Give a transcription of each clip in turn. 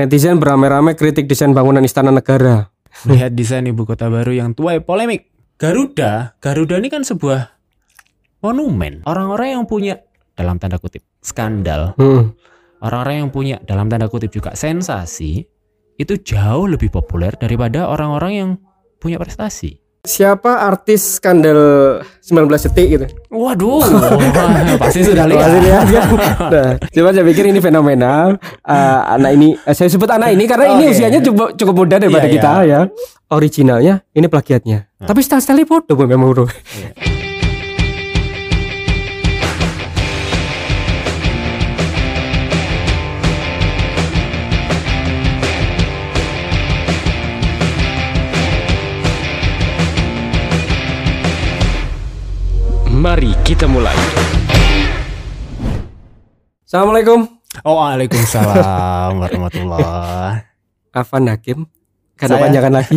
Netizen beramai-ramai kritik desain bangunan istana negara. Melihat desain ibu kota baru yang tuai polemik. Garuda, Garuda ini kan sebuah monumen. Orang-orang yang punya dalam tanda kutip skandal, Hmm. orang-orang yang punya dalam tanda kutip juga sensasi itu jauh lebih populer daripada orang-orang yang punya prestasi. Siapa artis skandal 19 detik gitu? Waduh, pasti sudah lihat. Pasti lihat kan? Nah, coba saya pikir ini fenomenal. Eh, anak ini, eh, saya sebut anak ini karena ini Oke. usianya cukup cukup muda daripada Iya, kita ya. Originalnya, ini plagiatnya. Tapi style-style foto memang bro. Mari kita mulai. Assalamualaikum, Oh, Waalaikumsalam warahmatullah. Afan Hakim. Karena Saya- panjangan lagi.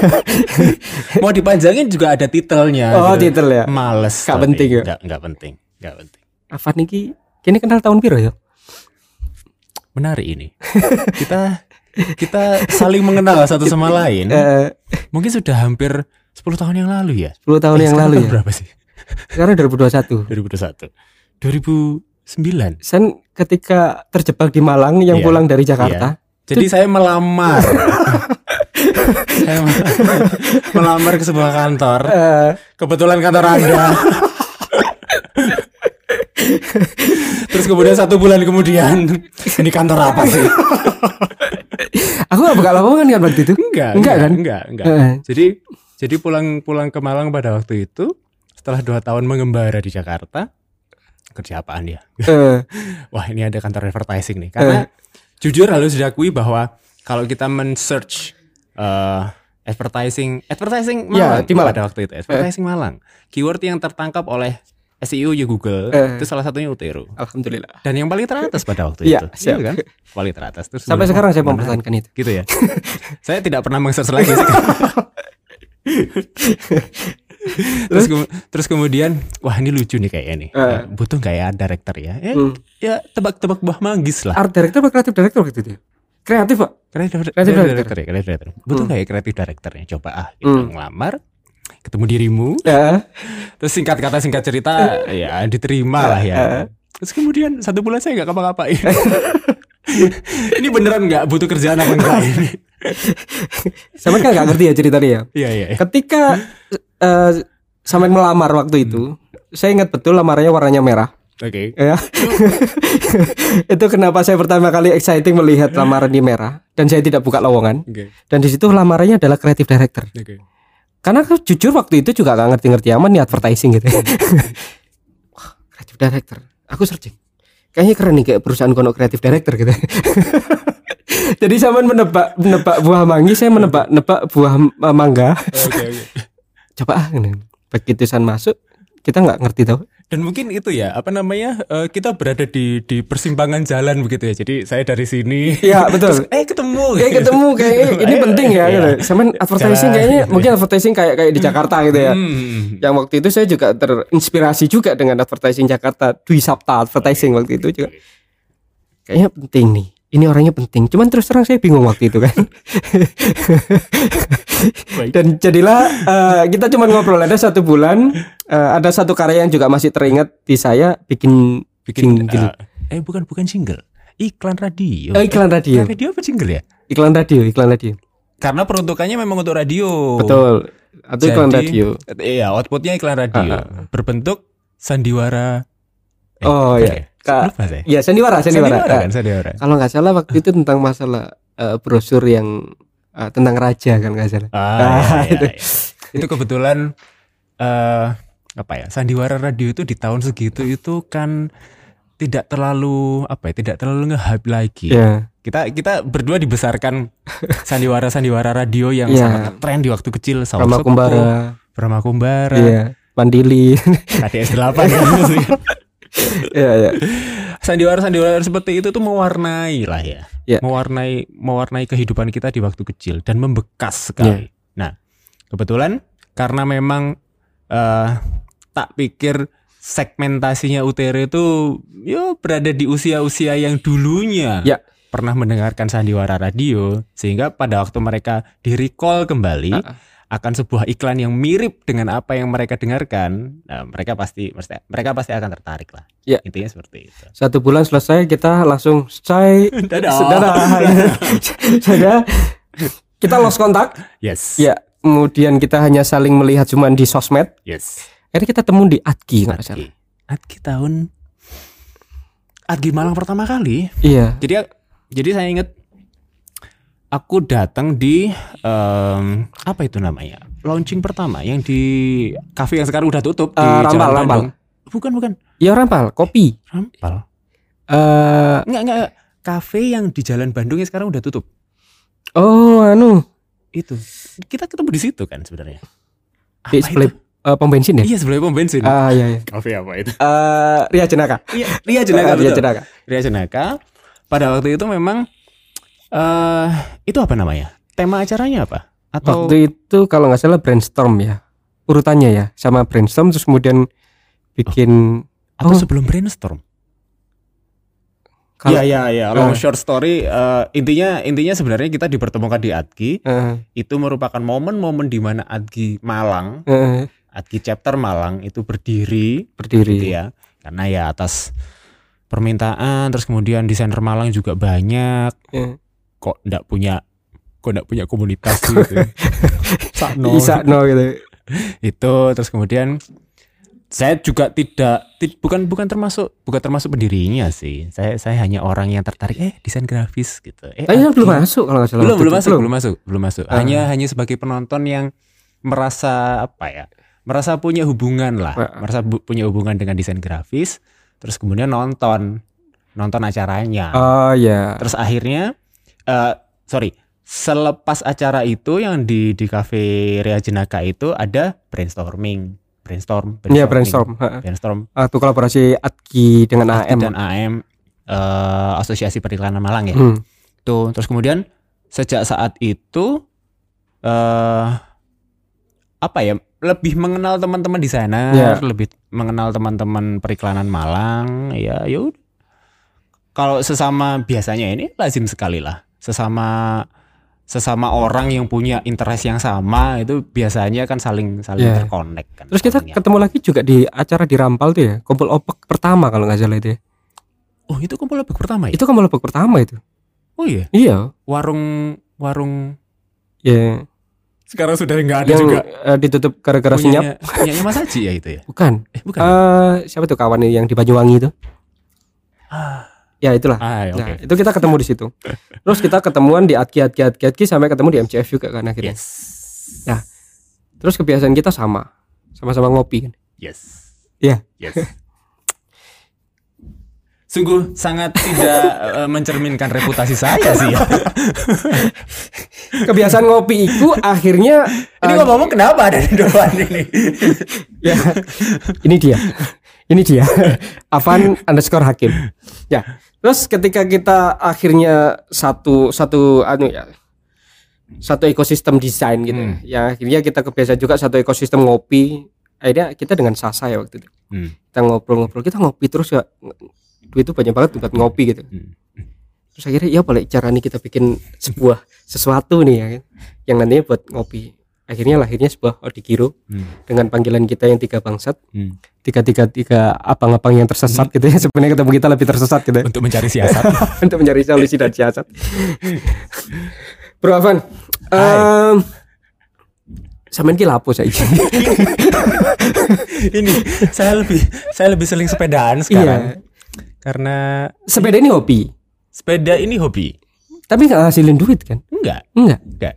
Mau dipanjangin juga ada titelnya. Oh, gitu. titel ya. Males. Gak tapi. penting ya? Nggak, nggak penting. Nggak penting. Afan iki kini kenal tahun biru ya? Menarik ini. kita kita saling mengenal satu sama lain. Eh, Mungkin sudah hampir 10 tahun yang lalu ya. 10 tahun Eh, yang lalu ya. Berapa sih? Sekarang 2021. 2021. 2009. Sen ketika terjebak di Malang yang Iya. pulang dari Jakarta. Jadi saya melamar. saya me- melamar ke sebuah kantor. Eh, Kebetulan kantor Anda. Terus kemudian satu bulan kemudian ini kantor apa sih? aku gak bakal lapangan kan waktu itu. Enggak, Enggak kan? Enggak, enggak. Eh, Jadi jadi pulang pulang ke Malang pada waktu itu setelah dua tahun mengembara di Jakarta kerja apaan dia? eh, Wah ini ada kantor advertising nih. Karena jujur harus diakui bahwa kalau kita men-search eh, advertising advertising Ya, Malang di Malang. pada waktu itu advertising Malang keyword yang tertangkap oleh SEO ya Google Eh. itu salah satunya Utero Alhamdulillah. dan yang paling teratas pada waktu Iya, itu. Iya kan paling teratas terus Sampai sekarang saya mempertahankan itu. gitu ya saya tidak pernah meng-search lagi. terus kemu- terus kemudian wah ini lucu nih kayaknya nih Eh. butuh nggak ya director ya eh, Hmm. ya tebak-tebak buah manggis lah Art director apa kreatif director gitu dia? Kreatif pak? kreatif creative director. director ya creative director butuh Hmm. nggak ya kreatif directornya coba ah gitu Hmm. ngelamar ketemu dirimu Ya. terus singkat kata singkat cerita ya diterima lah ya Eh. terus kemudian satu bulan saya nggak ngapa-ngapain ini beneran nggak butuh kerjaan apa enggak ini Sama kan nggak ngerti ya ceritanya ya. iya iya iya. Ketika eh sampai melamar waktu itu, saya ingat betul lamarannya warnanya merah. oke Ya. itu kenapa saya pertama kali exciting melihat lamaran di merah dan saya tidak buka lowongan. oke Dan di situ lamarannya adalah creative director. oke Karena jujur waktu itu juga gak ngerti-ngerti aman nih advertising gitu. Wah, creative director. Aku searching. Kayaknya keren nih kayak perusahaan kono creative director gitu. Jadi saya menebak menebak buah manggis, saya menebak nebak buah eh, mangga. oke oke Coba ah, begitu san masuk, kita nggak ngerti tau. dan mungkin itu ya apa namanya eh, kita berada di di persimpangan jalan begitu ya jadi saya dari sini Iya betul. eh ketemu Kayak ketemu kayak eh, ini Ayo, penting ya. iya. gitu. Sama advertising Jalan, kayaknya gitu mungkin advertising kayak kayak di Jakarta gitu ya. Hmm. Yang waktu itu saya juga terinspirasi juga dengan advertising Jakarta Dwi Sapta advertising waktu itu juga. Kayaknya penting nih. Ini orangnya penting. Cuman terus terang saya bingung waktu itu kan. Dan jadilah eh, kita cuma ngobrol ada satu bulan. eh, ada satu karya yang juga masih teringat di saya bikin bikin jingle. eh, eh bukan bukan single iklan radio Oh, iklan radio. Iklan radio apa jingle ya Iklan radio, iklan radio. karena peruntukannya memang untuk radio Betul. Atau iklan Jadi, radio. iya outputnya iklan radio Ah, berbentuk sandiwara Eh, Oh iya. ya? Ka- lupa saya Ya sandiwara, sandiwara. sandiwara kan sandiwara Kalau nggak salah waktu itu tentang masalah eh, brosur yang eh, tentang raja kan nggak salah. ah, iya, itu. iya. itu kebetulan eh apa ya sandiwara radio itu di tahun segitu itu kan tidak terlalu apa ya tidak terlalu nge-hype lagi Ya. kita kita berdua dibesarkan sandiwara sandiwara radio yang Iya. sangat tren di waktu kecil Saus Rama Sepuh, Kumbara. Brahma Kumbara Iya. Mandili. KDS 8 kan Iya, iya. sandiwara sandiwara seperti itu tuh mewarnai lah ya Iya. mewarnai mewarnai kehidupan kita di waktu kecil dan membekas sekali nah kebetulan karena memang eh tak pikir segmentasinya UTR itu yo berada di usia-usia yang dulunya Ya. pernah mendengarkan sandiwara radio sehingga pada waktu mereka di recall kembali Ah, ah. Akan sebuah iklan yang mirip dengan apa yang mereka dengarkan, nah, mereka pasti mereka pasti akan tertarik lah. Ya. Intinya seperti itu. Satu bulan selesai kita langsung say Dadah. Dadah. Sudah. Kita lost kontak. Yes. Ya, kemudian kita hanya saling melihat cuman di sosmed. Yes. Akhirnya kita temu di Adki nggak salah. Adgi tahun Adgi Malang pertama kali. Iya. Jadi jadi saya ingat aku datang di em, apa itu namanya? Launching pertama yang di kafe yang sekarang udah tutup di Eh, Jalan Rampal, Rampal. Bandung. Bukan, bukan. Ya rampal, kopi. Rampal. Eh, Enggak, enggak. Kafe yang di Jalan Bandung yang sekarang udah tutup. oh, anu, Itu. Kita ketemu di situ kan sebenarnya. di sebelah eh, pom bensin ya? Iya, sebelah pom bensin. Ah, iya, iya. Kafe apa itu? Eh, Ria Jenaka. Iya, Ria Jenaka Ah, Ria. Jenaka. Ria Jenaka. Pada waktu itu memang eh itu apa namanya? Tema acaranya apa? Atau Waktu itu kalau nggak salah brainstorm ya. Urutannya ya, sama brainstorm terus kemudian bikin atau Oh. sebelum brainstorm? kalau Iya iya iya. Long Eh. short story eh, intinya intinya sebenarnya kita dipertemukan di Adgi eh, itu merupakan momen-momen di mana Adgi Malang, eh, Adgi chapter Malang itu berdiri berdiri. gitu ya. Karena ya atas permintaan terus kemudian desainer Malang juga banyak Eh, kok ndak punya kok ndak punya komunitas gitu. Sakno. Bisa no gitu. itu terus kemudian saya juga tidak ti- bukan bukan termasuk bukan termasuk pendirinya sih saya saya hanya orang yang tertarik eh desain grafis gitu eh Tapi belum masuk kalau nggak salah. belum belum masuk belum masuk belum masuk Ah. hanya hanya sebagai penonton yang merasa apa ya merasa punya hubungan lah Ah. merasa bu- punya hubungan dengan desain grafis terus kemudian nonton nonton acaranya Oh ya. terus akhirnya eh sorry selepas acara itu yang di di cafe Ria Jenaka itu ada brainstorming brainstorm Iya brainstorm. Ha. brainstorm Ah, Itu kolaborasi Adki dengan Akti AM. dan AM eh, Asosiasi Periklanan Malang ya Hmm. tuh terus kemudian sejak saat itu eh apa ya lebih mengenal teman-teman desainer Ya. lebih mengenal teman-teman periklanan Malang ya yaudah kalau sesama biasanya ini lazim sekali lah sesama sesama orang yang punya interest yang sama itu biasanya kan saling saling Ya. terkonek kan Terus kita ketemu lagi juga di acara di Rampal tuh ya, kumpul opek pertama kalau nggak salah itu. Ya. oh itu kumpul lebih pertama ya Itu kumpul opek pertama itu. oh iya Iya. warung warung Ya. sekarang sudah nggak ada Yang juga eh, ditutup gara-gara senyap. punyanya, punyanya Mas Haji ya itu ya Bukan. eh bukan Eh siapa tuh kawan yang di Banyuwangi itu? Ah. Ya itulah. Ah, ya, Nah, itu kita ketemu di situ. Terus kita ketemuan di Atki Atki Atki Atki sampai ketemu di MCF juga kan akhirnya. Yes. Ya. Terus kebiasaan kita sama. Sama-sama ngopi kan. Yes. Iya. Yes. Sungguh sangat tidak eh, mencerminkan reputasi saya sih ya. Kebiasaan ngopi itu akhirnya Ini eh, ngomong kenapa ada di depan ini? ya ini dia ini dia Avan underscore Hakim ya terus ketika kita akhirnya satu satu anu ya satu ekosistem desain gitu Hmm. ya akhirnya kita kebiasaan juga satu ekosistem ngopi akhirnya kita dengan Sasa ya waktu itu Hmm. kita ngobrol-ngobrol kita ngopi terus ya duit itu banyak banget buat ngopi gitu Hmm. terus akhirnya ya boleh cara nih kita bikin sebuah sesuatu nih ya kan yang nantinya buat ngopi akhirnya lahirnya sebuah Odikiro Hmm. dengan panggilan kita yang tiga bangsat Hmm. tiga tiga tiga abang-abang yang tersesat gitu ya sebenarnya ketemu kita lebih tersesat gitu ya. Untuk mencari siasat. untuk mencari solusi dan siasat Bro Avan em sampean ki lapo saiki ini saya lebih saya lebih sering sepedaan sekarang. Karena sepeda ini hobi sepeda ini hobi. tapi nggak ngasilin duit kan Enggak, enggak enggak.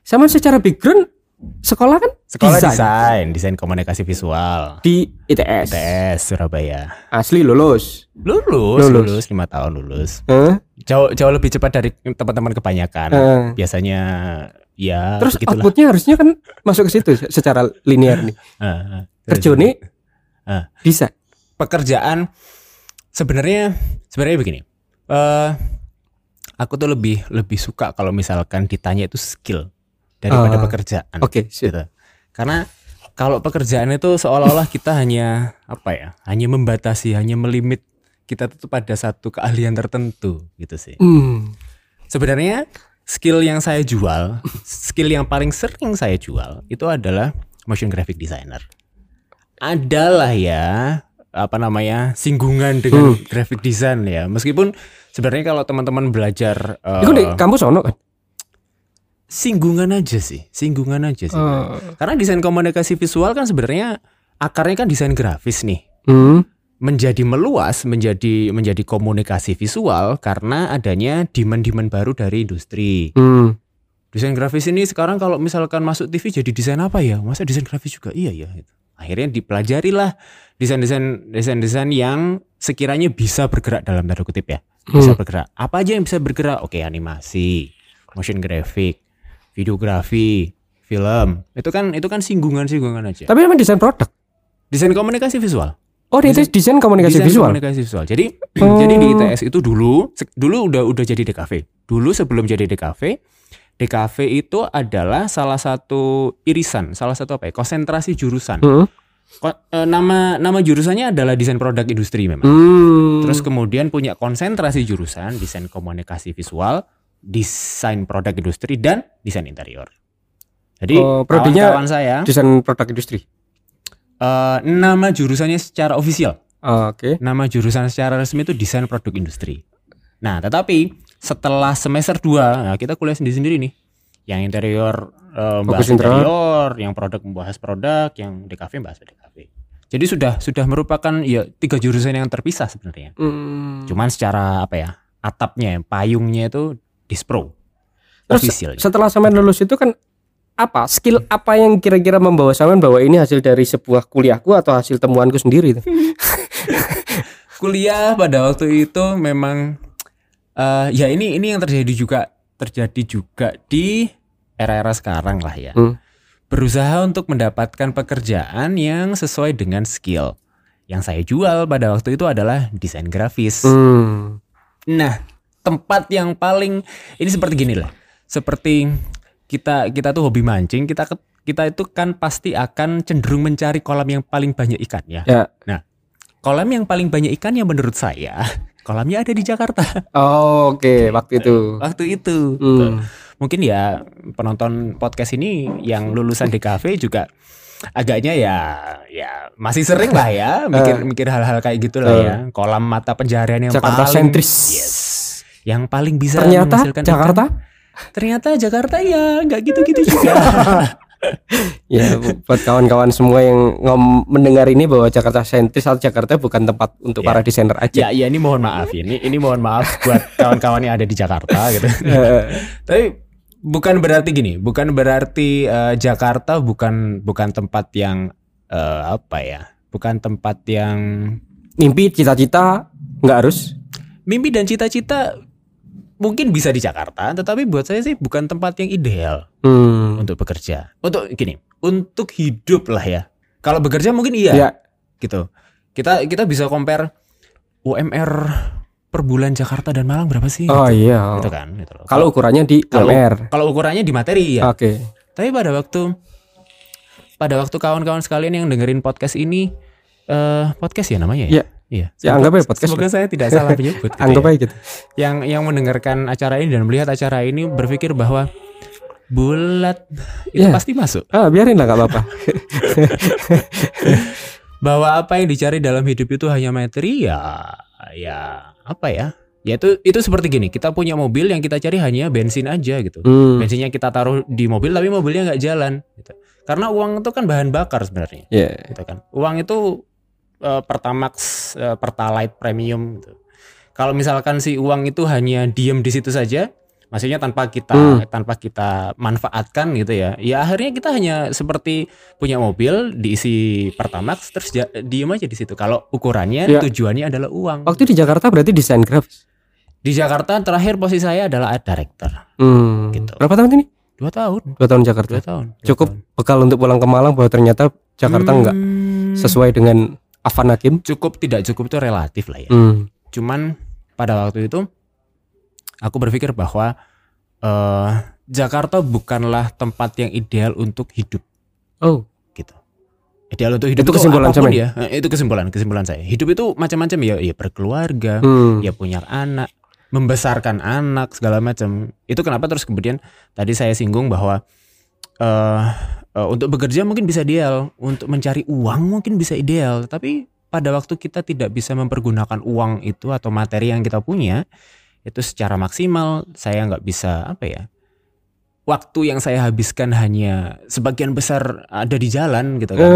sama secara background sekolah kan Sekolah Desain. desain, desain komunikasi visual. di ITS TS Surabaya. asli lulus Lulus, Lulus. lima tahun lulus. Hah? Jauh jauh lebih cepat dari teman-teman kebanyakan. Eh. Biasanya ya terus begitulah. outputnya harusnya kan masuk ke situ secara linear nih eh. kerja nih Eh. bisa pekerjaan sebenarnya sebenarnya begini. Eh aku tuh lebih lebih suka kalau misalkan ditanya itu skill daripada Ah. pekerjaan. oke sip. gitu. Karena kalau pekerjaan itu seolah-olah kita hanya apa ya? Hanya membatasi, hanya melimit kita tuh pada satu keahlian tertentu gitu sih. Hmm. sebenarnya skill yang saya jual, skill yang paling sering saya jual itu adalah motion graphic designer. Adalah ya apa namanya singgungan dengan graphic design ya. Meskipun sebenarnya kalau teman-teman belajar eh, Iku di kampus ono kan? Singgungan aja sih, singgungan aja sih. Oh. Karena desain komunikasi visual kan sebenarnya akarnya kan desain grafis nih. Hmm. menjadi meluas menjadi menjadi komunikasi visual karena adanya demand-demand baru dari industri. Hmm. Desain grafis ini sekarang kalau misalkan masuk TV jadi desain apa ya? Masa desain grafis juga? Iya ya. Akhirnya dipelajari lah desain-desain desain-desain yang sekiranya bisa bergerak dalam tanda kutip ya. Bisa Hmm. bergerak. Apa aja yang bisa bergerak? Oke, animasi, motion graphic, videografi, film. Itu kan itu kan singgungan-singgungan aja. Tapi emang desain produk. Desain komunikasi visual. Oh, itu desain komunikasi Desain visual. komunikasi visual. Jadi Oh. jadi di ITS itu dulu dulu udah udah jadi DKV. Dulu sebelum jadi DKV, DKV itu adalah salah satu irisan, salah satu apa ya? Konsentrasi jurusan. Hmm. Ko- eh, nama nama jurusannya adalah desain produk industri memang. Hmm. Terus kemudian punya konsentrasi jurusan desain komunikasi visual, desain produk industri dan desain interior. Jadi Oh, prodinya kawan-kawan saya desain produk industri. eh, nama jurusannya secara ofisial Oh, Oke. nama jurusan secara resmi itu desain produk industri. Nah, tetapi setelah semester 2, nah kita kuliah sendiri-sendiri nih. Yang interior membahas Fokus interior. interior, yang produk membahas produk, yang DKV membahas DKV. Jadi sudah sudah merupakan ya tiga jurusan yang terpisah sebenarnya. Hmm. Cuman secara apa ya? Atapnya, payungnya itu dispro. Terus Official. setelah sampean lulus itu kan apa skill apa yang kira-kira membawa sampean bahwa ini hasil dari sebuah kuliahku atau hasil temuanku sendiri itu? kuliah pada waktu itu memang eh ya ini ini yang terjadi juga terjadi juga di era-era sekarang lah ya. Hmm. Berusaha untuk mendapatkan pekerjaan yang sesuai dengan skill. Yang saya jual pada waktu itu adalah desain grafis. Hmm. Nah, tempat yang paling ini seperti gini lah. Seperti kita kita tuh hobi mancing, kita kita itu kan pasti akan cenderung mencari kolam yang paling banyak ikan ya. Ya. Kolam yang paling banyak ikannya menurut saya, kolamnya ada di Jakarta Oh, Oke, waktu itu. waktu itu. Hmm. Mungkin ya penonton podcast ini yang lulusan DKV juga agaknya ya ya masih sering lah ya mikir mikir hal-hal kayak gitulah Eh. ya. Kolam mata pencaharian yang Jakarta paling sentris. Yes. Yang paling bisa Ternyata menghasilkan Jakarta ikan. Ternyata Jakarta ya nggak gitu-gitu juga. ya buat kawan-kawan semua yang ngom mendengar ini bahwa Jakarta sentris atau Jakarta bukan tempat untuk Ya. para desainer aja. ya ya ini mohon maaf ini ini mohon maaf buat kawan-kawan yang ada di Jakarta gitu. Eh, Tapi bukan berarti gini, bukan berarti eh, Jakarta bukan bukan tempat yang eh, apa ya? Bukan tempat yang mimpi cita-cita nggak harus. mimpi dan cita-cita mungkin bisa di Jakarta, tetapi buat saya sih bukan tempat yang ideal Hmm. untuk bekerja. Untuk gini, untuk hidup lah ya. Kalau bekerja mungkin iya, Ya. gitu. Kita kita bisa compare UMR per bulan Jakarta dan Malang berapa sih? Oh iya. Gitu kan, gitu loh. Kalau ukurannya di Kalau- UMR. kalau ukurannya di materi ya. Oke. Tapi pada waktu pada waktu kawan-kawan sekalian yang dengerin podcast ini eh podcast ya namanya ya? Iya. Iya. Ya, anggap aja podcast Semoga saya tidak salah menyebut. gitu Anggap ya. aja gitu. Yang yang mendengarkan acara ini dan melihat acara ini berpikir bahwa bulat itu Iya. pasti masuk. Ah, biarin lah nggak apa-apa. Bahwa apa yang dicari dalam hidup itu hanya materi ya ya apa ya? Ya itu itu seperti gini, kita punya mobil yang kita cari hanya bensin aja gitu. Hmm. Bensinnya kita taruh di mobil tapi mobilnya nggak jalan gitu. Karena uang itu kan bahan bakar sebenarnya. Ya. gitu kan. Uang itu eh, Pertamax, eh, Pertalite Premium gitu. Kalau misalkan si uang itu hanya diem di situ saja, maksudnya tanpa kita Hmm. tanpa kita manfaatkan gitu ya. Ya akhirnya kita hanya seperti punya mobil diisi Pertamax terus ja- diem aja di situ. Kalau ukurannya Ya. tujuannya adalah uang. Waktu di Jakarta berarti desain grafis. Di Jakarta terakhir posisi saya adalah art director. Hmm. Gitu. Berapa tahun ini? Dua tahun. Dua tahun Jakarta. Dua tahun. dua Cukup tahun. bekal untuk pulang ke Malang bahwa ternyata Jakarta Hmm, sesuai dengan Afan Hakim. cukup tidak cukup itu relatif lah ya. Hmm. Cuman pada waktu itu aku berpikir bahwa eh Jakarta bukanlah tempat yang ideal untuk hidup Oh. gitu. Ideal untuk hidup Itu kesimpulan Samen? ya. Eh, Itu kesimpulan kesimpulan saya. Hidup itu macam-macam ya, ya berkeluarga, Hmm. ya punya anak, membesarkan anak segala macam. Itu kenapa terus kemudian tadi saya singgung bahwa eh eh, untuk bekerja mungkin bisa ideal, untuk mencari uang mungkin bisa ideal, tapi pada waktu kita tidak bisa mempergunakan uang itu atau materi yang kita punya itu secara maksimal, saya nggak bisa apa ya? Waktu yang saya habiskan hanya sebagian besar ada di jalan gitu kan.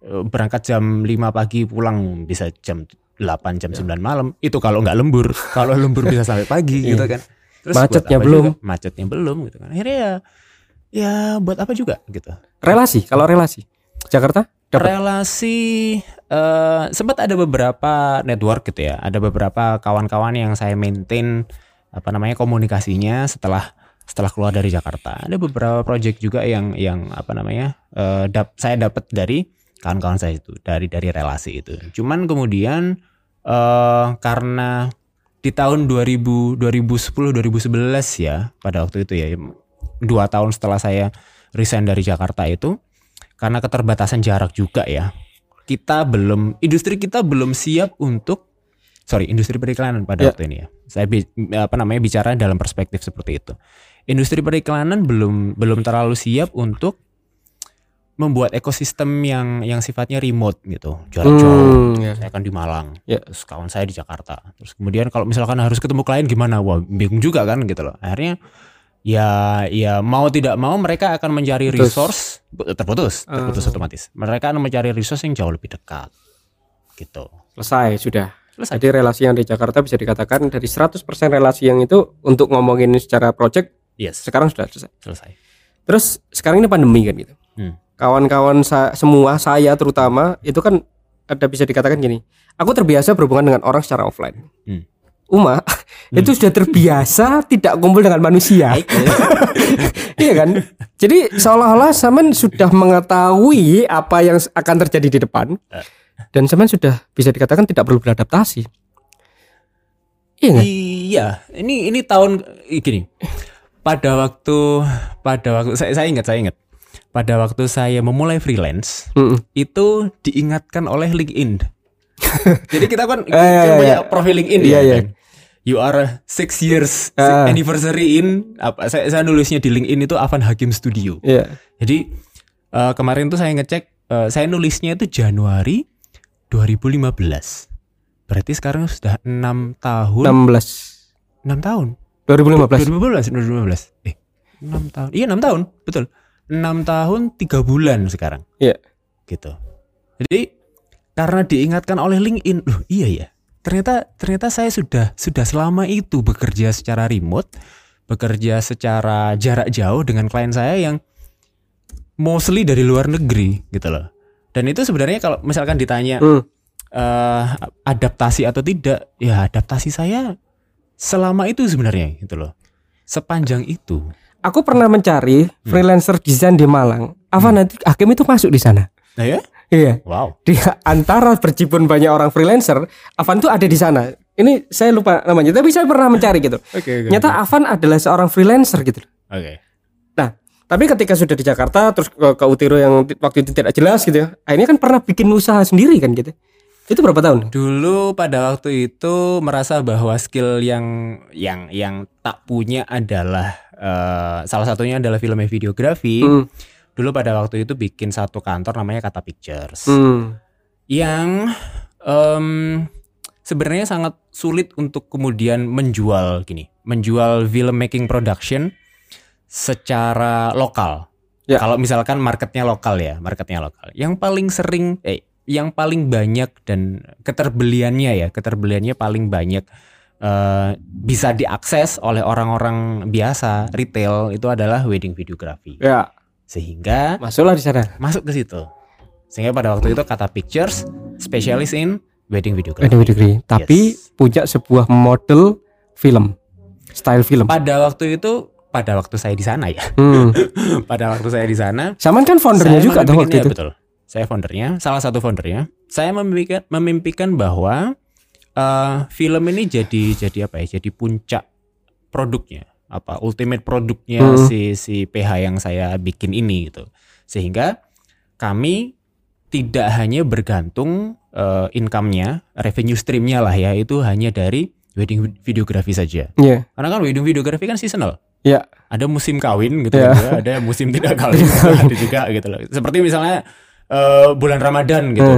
Eh, berangkat jam 5 pagi pulang bisa jam 8 jam 9 malam itu kalau nggak lembur kalau lembur bisa sampai pagi gitu kan Terus Macetnya belum. juga? macetnya belum gitu kan akhirnya ya ya buat apa juga gitu. Relasi, kalau relasi. Jakarta dapat? Relasi eh sempat ada beberapa network gitu ya. Ada beberapa kawan-kawan yang saya maintain apa namanya komunikasinya setelah setelah keluar dari Jakarta. Ada beberapa project juga yang yang apa namanya eh, dap- saya dapat dari kawan-kawan saya itu dari dari relasi itu. Cuman kemudian eh karena di tahun 2000 2010 2011 ya pada waktu itu ya dua tahun setelah saya resign dari Jakarta itu karena keterbatasan jarak juga ya kita belum industri kita belum siap untuk sorry industri periklanan pada Ya. waktu ini ya saya apa namanya bicara dalam perspektif seperti itu industri periklanan belum belum terlalu siap untuk membuat ekosistem yang yang sifatnya remote gitu jarak jauh Hmm, ya. saya kan di Malang Ya. terus kawan saya di Jakarta terus kemudian kalau misalkan harus ketemu klien gimana wah bingung juga kan gitu loh akhirnya ya ya mau tidak mau mereka akan mencari Putus. resource terputus terputus Ah. otomatis mereka akan mencari resource yang jauh lebih dekat gitu Selesai sudah. selesai Jadi relasi yang di Jakarta bisa dikatakan dari 100% relasi yang itu untuk ngomongin secara project yes sekarang sudah selesai. selesai Terus sekarang ini pandemi kan gitu. Hmm. Kawan-kawan sa- semua saya terutama itu kan ada bisa dikatakan gini. Aku terbiasa berhubungan dengan orang secara offline. Hmm. Uma itu sudah terbiasa tidak kumpul dengan manusia. Baik. iya kan? Jadi seolah-olah Saman sudah mengetahui apa yang akan terjadi di depan Eh. dan Saman sudah bisa dikatakan tidak perlu beradaptasi. Iya nggak? iya ini ini tahun gini pada waktu pada waktu saya saya ingat saya ingat pada waktu saya memulai freelance Mm-mm. itu diingatkan oleh LinkedIn. Jadi kita kan Eh, iya, punya iya. profil LinkedIn Iya, ya. iya. kan? You are six years Ah. anniversary in apa saya, saya nulisnya di LinkedIn itu Avan Hakim Studio. Iya. Jadi eh, kemarin tuh saya ngecek eh, saya nulisnya itu Januari 2015. Berarti sekarang sudah enam tahun. 16 enam tahun. 2015. 2015, 2015. Eh, 6 tahun. Iya, 6 tahun, betul. 6 tahun 3 bulan sekarang. Iya. Gitu. Jadi karena diingatkan oleh LinkedIn, loh iya ya. Ternyata ternyata saya sudah sudah selama itu bekerja secara remote, bekerja secara jarak jauh dengan klien saya yang mostly dari luar negeri gitu loh. Dan itu sebenarnya kalau misalkan ditanya Hmm. eh, adaptasi atau tidak, ya adaptasi saya selama itu sebenarnya gitu loh. Sepanjang itu. Aku pernah mencari freelancer desain di Malang. Apa nanti Hakim itu masuk di sana? Nah ya? Iya. Wow. Di antara berjibun banyak orang freelancer, Avan tuh ada di sana. Ini saya lupa namanya, tapi saya pernah mencari gitu. Oke. Nyata Avan adalah seorang freelancer gitu. Oke. Nah, tapi ketika sudah di Jakarta terus ke, ke Utiro yang waktu itu tidak jelas gitu ya. Akhirnya kan pernah bikin usaha sendiri kan gitu. Itu berapa tahun? Dulu pada waktu itu merasa bahwa skill yang yang yang tak punya adalah eh, salah satunya adalah film videografi. Hmm. Dulu pada waktu itu bikin satu kantor namanya Kata Pictures. Hmm. yang em, sebenarnya sangat sulit untuk kemudian menjual gini, menjual film making production secara lokal. Ya. Kalau misalkan marketnya lokal ya, marketnya lokal. Yang paling sering, eh, yang paling banyak dan keterbeliannya ya, keterbeliannya paling banyak eh, bisa diakses oleh orang-orang biasa retail itu adalah wedding videography. Ya, Sehingga masuklah di sana. masuk ke situ. Sehingga pada waktu itu kata pictures specialist in wedding videography. Wedding degree, tapi Yes. punya sebuah model film, style film. Pada waktu itu pada waktu saya di sana ya. Hmm. pada waktu saya di sana Saman kan foundernya juga tuh waktu itu. betul. Saya foundernya, salah satu foundernya. Saya memimpikan memimpikan bahwa eh, film ini jadi jadi apa ya? Jadi puncak produknya, apa ultimate produknya Hmm. si si PH yang saya bikin ini gitu. Sehingga kami tidak hanya bergantung eh, income-nya, revenue stream-nya lah ya, itu hanya dari wedding videografi saja. Iya. Karena kan wedding videografi kan seasonal. Iya. Ada musim kawin gitu Iya. kan juga, ada musim tidak kawin gitu, ada juga gitu loh. Seperti misalnya eh, bulan Ramadan gitu.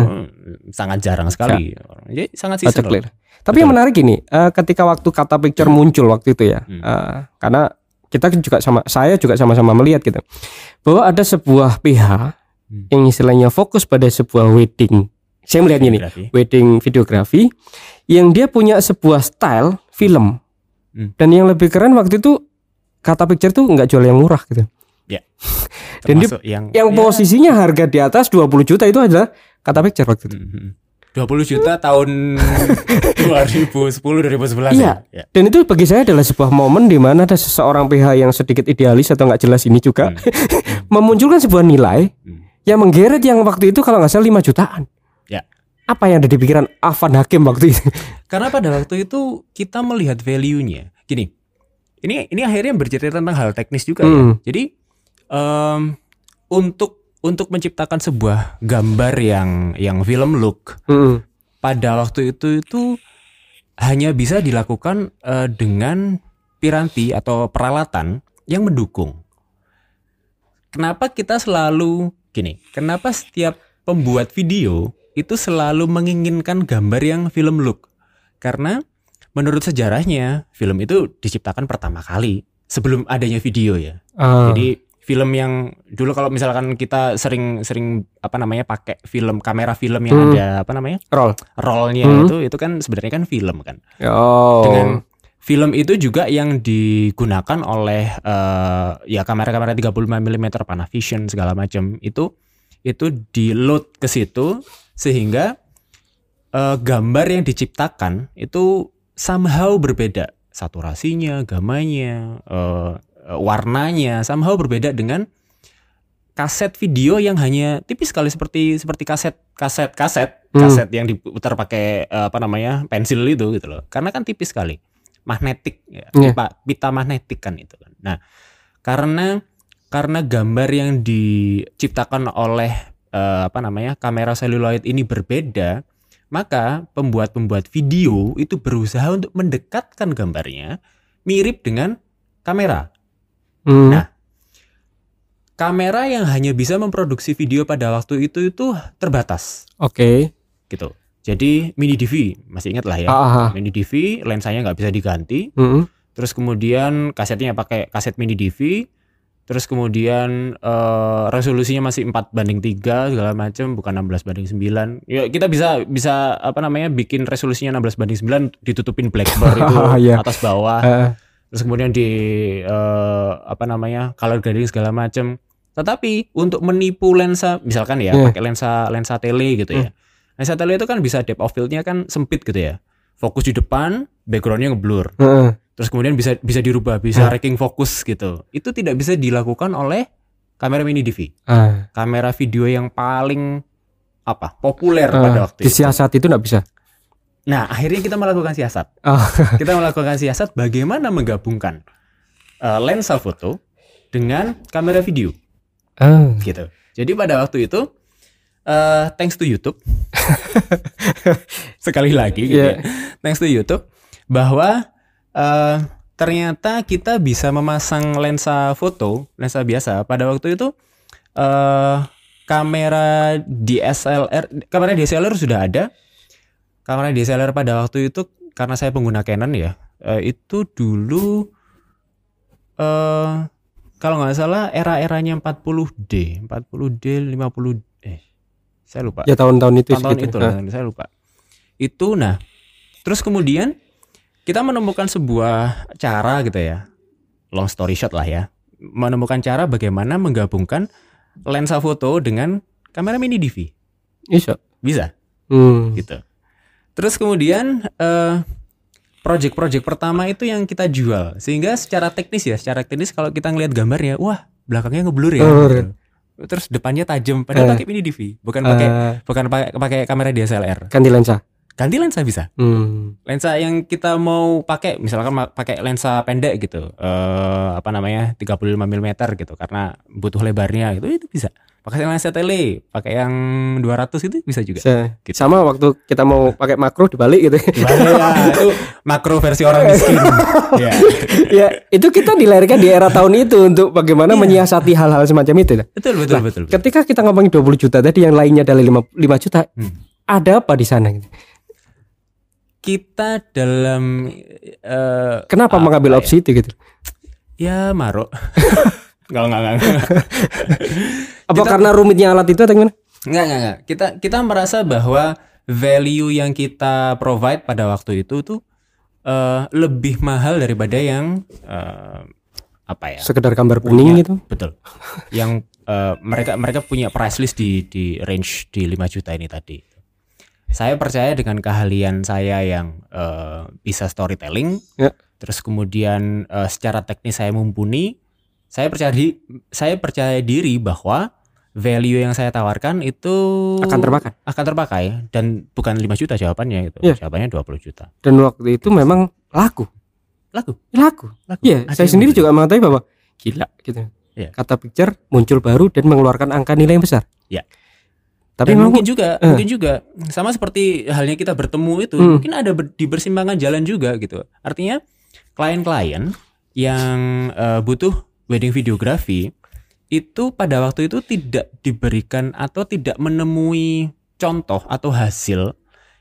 Sangat jarang sekali. Jadi sangat seasonal. clear. Tapi yang menarik gini, eh, ketika waktu kata picture muncul waktu itu ya, eh, karena kita juga sama, saya juga sama-sama melihat gitu, bahwa ada sebuah pihak Hmm. yang istilahnya fokus pada sebuah wedding. Saya melihat gini, Videografi. wedding videografi, yang dia punya sebuah style film, Hmm. dan yang lebih keren waktu itu kata picture tuh nggak jual yang murah gitu. Dan dia- yang Yang ya, posisinya harga di atas 20 juta itu adalah kata picture waktu itu. mhm. 20 juta tahun 2010 2011 Iya. ya. ya. Dan itu bagi saya adalah sebuah momen di mana ada seseorang pihak yang sedikit idealis atau nggak jelas ini juga memunculkan sebuah nilai Hmm. yang menggeret yang waktu itu kalau nggak salah 5 jutaan. Ya. Apa yang ada di pikiran Afan Hakim waktu itu? Karena pada waktu itu kita melihat value-nya. Gini, ini ini akhirnya bercerita tentang hal teknis juga ya. Hmm. Jadi em, untuk untuk menciptakan sebuah gambar yang yang film look Mm-mm. pada waktu itu itu hanya bisa dilakukan eh, dengan piranti atau peralatan yang mendukung. Kenapa kita selalu gini? Kenapa setiap pembuat video itu selalu menginginkan gambar yang film look? Karena menurut sejarahnya film itu diciptakan pertama kali sebelum adanya video ya. Ah, Jadi film yang dulu kalau misalkan kita sering-sering apa namanya pakai film kamera film yang Hmm. ada apa namanya roll. rollnya Hmm. itu itu kan sebenarnya kan film kan. Oh. Dengan film itu juga yang digunakan oleh eh, ya kamera-kamera 35 mm Panavision segala macam itu itu di load ke situ sehingga eh, gambar yang diciptakan itu somehow berbeda saturasinya, gamanya, eh, warnanya somehow berbeda dengan kaset video yang hanya tipis sekali seperti seperti kaset kaset kaset Hmm. kaset yang diputar pakai eh, apa namanya pensil itu gitu loh karena kan tipis sekali magnetik ya, Iya. pita, pita magnetik kan itu kan nah karena karena gambar yang diciptakan oleh eh, apa namanya kamera seluloid ini berbeda maka pembuat-pembuat video itu berusaha untuk mendekatkan gambarnya mirip dengan kamera Hmm. Nah, kamera yang hanya bisa memproduksi video pada waktu itu itu terbatas Oke. gitu. Jadi mini DV masih ingat lah ya. Ah, ah, ah. Mini DV lensanya nggak bisa diganti. Mm-mm. Terus kemudian kasetnya pakai kaset mini DV. Terus kemudian eh, resolusinya masih 4 banding 3 segala macam bukan 16 banding 9. Ya kita bisa bisa apa namanya bikin resolusinya 16 banding 9 ditutupin blackboard itu Iya. atas bawah Ah, terus kemudian di eh, apa namanya color grading segala macam tetapi untuk menipu lensa misalkan ya Iya. pakai lensa lensa tele gitu ya. Lensa tele itu kan bisa depth of fieldnya kan sempit gitu ya. Fokus di depan backgroundnya ngeblur. Heeh. terus kemudian bisa bisa dirubah bisa racking fokus gitu. Itu tidak bisa dilakukan oleh kamera mini DV Ah, kamera video yang paling apa populer ah. pada waktu itu. Disiasat itu nggak bisa. Nah akhirnya kita melakukan siasat Ah. kita melakukan siasat bagaimana menggabungkan eh, lensa foto dengan kamera video Ah. gitu. Jadi pada waktu itu eh thanks to YouTube sekali lagi gitu ya. Thanks to YouTube bahwa eh ternyata kita bisa memasang lensa foto, lensa biasa pada waktu itu eh kamera DSLR kamera DSLR sudah ada. Kamera DSLR pada waktu itu karena saya pengguna Canon ya, eh, itu dulu eh kalau nggak salah era-eranya 40D, 40D, 50 eh saya lupa. Ya tahun-tahun itu Tahun-tahun segitu. itu Ah. lah, saya lupa. Itu nah. Terus kemudian kita menemukan sebuah cara gitu ya. Long story short lah ya. Menemukan cara bagaimana menggabungkan lensa foto dengan kamera mini DV. Iso. Bisa Hmm. gitu. Terus kemudian eh project-project pertama itu yang kita jual. Sehingga secara teknis ya, secara teknis kalau kita ngelihat gambarnya, wah, belakangnya ngeblur ya. Blur. gitu. Terus depannya tajam padahal Eh. pakai mini DV, bukan pakai Ah, bukan pakai pakai kamera DSLR. ganti lensa. Ganti lensa bisa. Hmm. Lensa yang kita mau pakai misalkan pakai lensa pendek gitu. eh apa namanya? 35 mm gitu karena butuh lebarnya gitu itu bisa. Pakai lensa tele, pakai yang 200 itu bisa juga. Se- Gitu. Sama waktu kita mau pakai makro dibalik gitu. Ya, itu makro versi orang miskin. ya. ya, itu kita dilahirkan di era tahun itu untuk bagaimana Iya. menyiasati hal-hal semacam itu. Betul betul betul. betul. Ketika kita ngomongin 20 juta tadi yang lainnya adalah 5, 5 juta, Hmm. ada apa di sana? gitu? Kita dalam eh, Kenapa Apa mengambil ya? opsi itu gitu? ya marok. Enggak enggak enggak. Apa Kita- karena rumitnya alat itu atau gimana? Enggak, enggak, enggak. Kita kita merasa bahwa value yang kita provide pada waktu itu tuh eh, lebih mahal daripada yang eh, apa ya? Sekedar gambar punya- bening gitu. Betul. Yang eh, mereka mereka punya price list di di range di 5 juta ini tadi. Saya percaya dengan keahlian saya yang eh, bisa storytelling, Ya. terus kemudian eh, secara teknis saya mumpuni, saya percaya di, saya percaya diri bahwa value yang saya tawarkan itu Akan termakan. akan terpakai dan bukan 5 juta jawabannya itu. Iya. Jawabannya 20 juta. Dan waktu itu memang laku. Laku, Laku. laku. Iya, saya sendiri juga mengetahui bahwa gila gitu. Iya. Kata picture muncul baru dan mengeluarkan angka nilai yang besar. Iya. Tapi memang mungkin juga, Eh. mungkin juga sama seperti halnya kita bertemu itu, Hmm. mungkin ada ber- di persimpangan jalan juga gitu. Artinya klien-klien yang eh, butuh wedding videography itu pada waktu itu tidak diberikan atau tidak menemui contoh atau hasil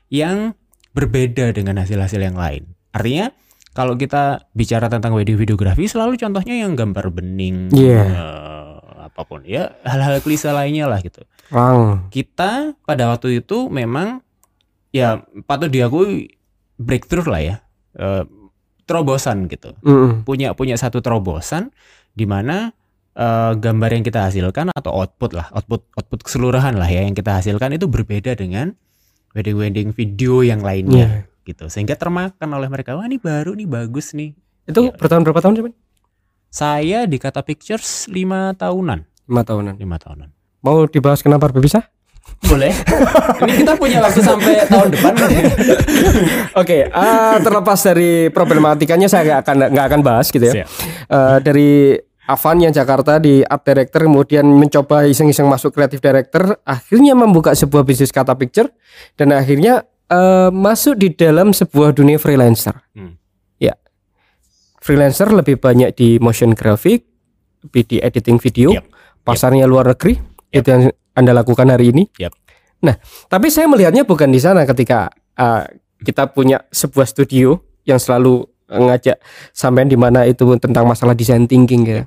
yang berbeda dengan hasil-hasil yang lain. Artinya kalau kita bicara tentang wedding videography selalu contohnya yang gambar bening, Iya. eh, apa pun ya hal-hal klise lainnya lah gitu Wang. kita pada waktu itu memang ya patut diakui breakthrough lah ya Eh, terobosan gitu Mm-mm. punya punya satu terobosan di mana eh, gambar yang kita hasilkan atau output lah output output keseluruhan lah ya yang kita hasilkan itu berbeda dengan wedding wedding video yang lainnya Iya. gitu sehingga termakan oleh mereka wah ini baru nih bagus nih Itu Iya. bertahun berapa tahun sih? saya di kata pictures lima tahunan Lima tahunan. lima tahunan Mau dibahas kenapa berpisah? Boleh ini kita punya waktu sampai tahun depan Oke, eh, terlepas dari problematikanya saya nggak akan nggak akan bahas gitu ya. Siap. Eh, dari Avan yang Jakarta di art director kemudian mencoba iseng-iseng masuk creative director akhirnya membuka sebuah bisnis kata picture dan akhirnya eh, masuk di dalam sebuah dunia freelancer. Hmm. Ya. Freelancer lebih banyak di motion graphic, lebih di editing video, Yap. pasarnya luar negeri. Itu yang Anda lakukan hari ini. Yap. Nah, tapi saya melihatnya bukan di sana ketika eh, kita punya sebuah studio yang selalu ngajak sampean di mana itu tentang masalah design thinking gitu.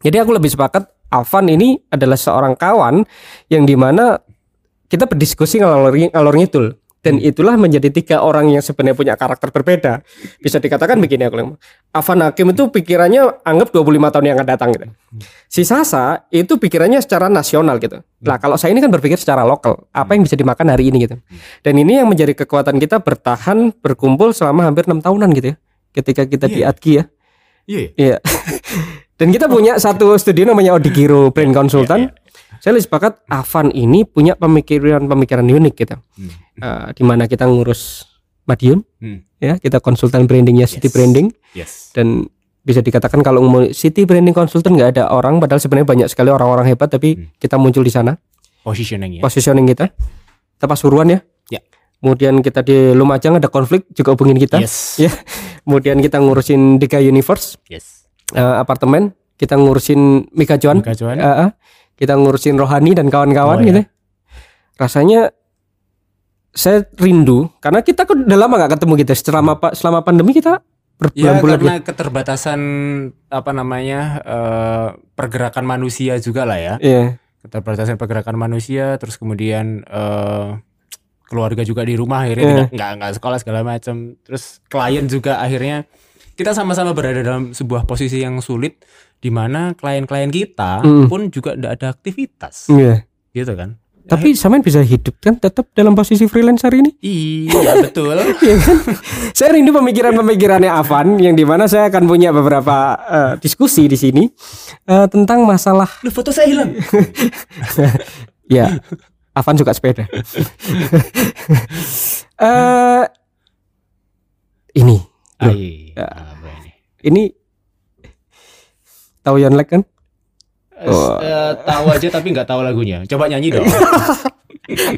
Jadi aku lebih sepakat Avan ini adalah seorang kawan yang di mana kita berdiskusi ngalor ngalor ngidul dan itulah menjadi tiga orang yang sebenarnya punya karakter berbeda. Bisa dikatakan begini aku Avan Hakim itu pikirannya anggap 25 tahun yang akan datang gitu. Si Sasa itu pikirannya secara nasional gitu. Lah kalau saya ini kan berpikir secara lokal, apa yang bisa dimakan hari ini gitu. Dan ini yang menjadi kekuatan kita bertahan berkumpul selama hampir enam tahunan gitu ya. Ketika kita di Iya. Adki ya. iya Iya. Dan kita punya satu studio namanya Odigiro Brand Consultant. iya. Saya lebih sepakat Avan ini punya pemikiran-pemikiran unik gitu. Hmm. Eh, di mana kita ngurus Madiun, Hmm. ya kita konsultan brandingnya City Yes. Branding yes dan bisa dikatakan kalau mau City Branding Consultant nggak ada orang, padahal sebenarnya banyak sekali orang-orang hebat tapi Hmm. kita muncul di sana, positioningnya positioning kita, kita pasuruan ya. Ya. Kemudian kita di Lumajang ada konflik juga hubungin kita. yes Ya. Kemudian kita ngurusin Dika Universe yes eh, apartemen, kita ngurusin Mika Cuan, Kekacauan. eh, eh, kita ngurusin Rohani dan kawan-kawan Oh, gitu. Rasanya saya rindu karena kita kan udah lama gak ketemu gitu. Selama selama pandemi kita Ya berbulan-bulan karena keterbatasan apa namanya eh, pergerakan manusia juga lah ya. Iya. Keterbatasan pergerakan manusia, terus kemudian eh, keluarga juga di rumah akhirnya tidak nggak nggak sekolah segala macam. Terus klien juga akhirnya kita sama-sama berada dalam sebuah posisi yang sulit di mana klien-klien kita Mm. pun juga tidak ada aktivitas, Iya. gitu kan? Tapi sampean bisa hidup kan tetap dalam posisi freelancer ini? Iya betul. Iya kan? saya rindu pemikiran-pemikirannya Avan yang di mana saya akan punya beberapa eh, diskusi di sini eh, tentang masalah Lu foto saya hilang. Ya, Avan suka sepeda. Eh ini, Loh, Ya. ini? tahu Yonlek kan? Eh, tahu aja tapi nggak tahu lagunya. Coba nyanyi dong.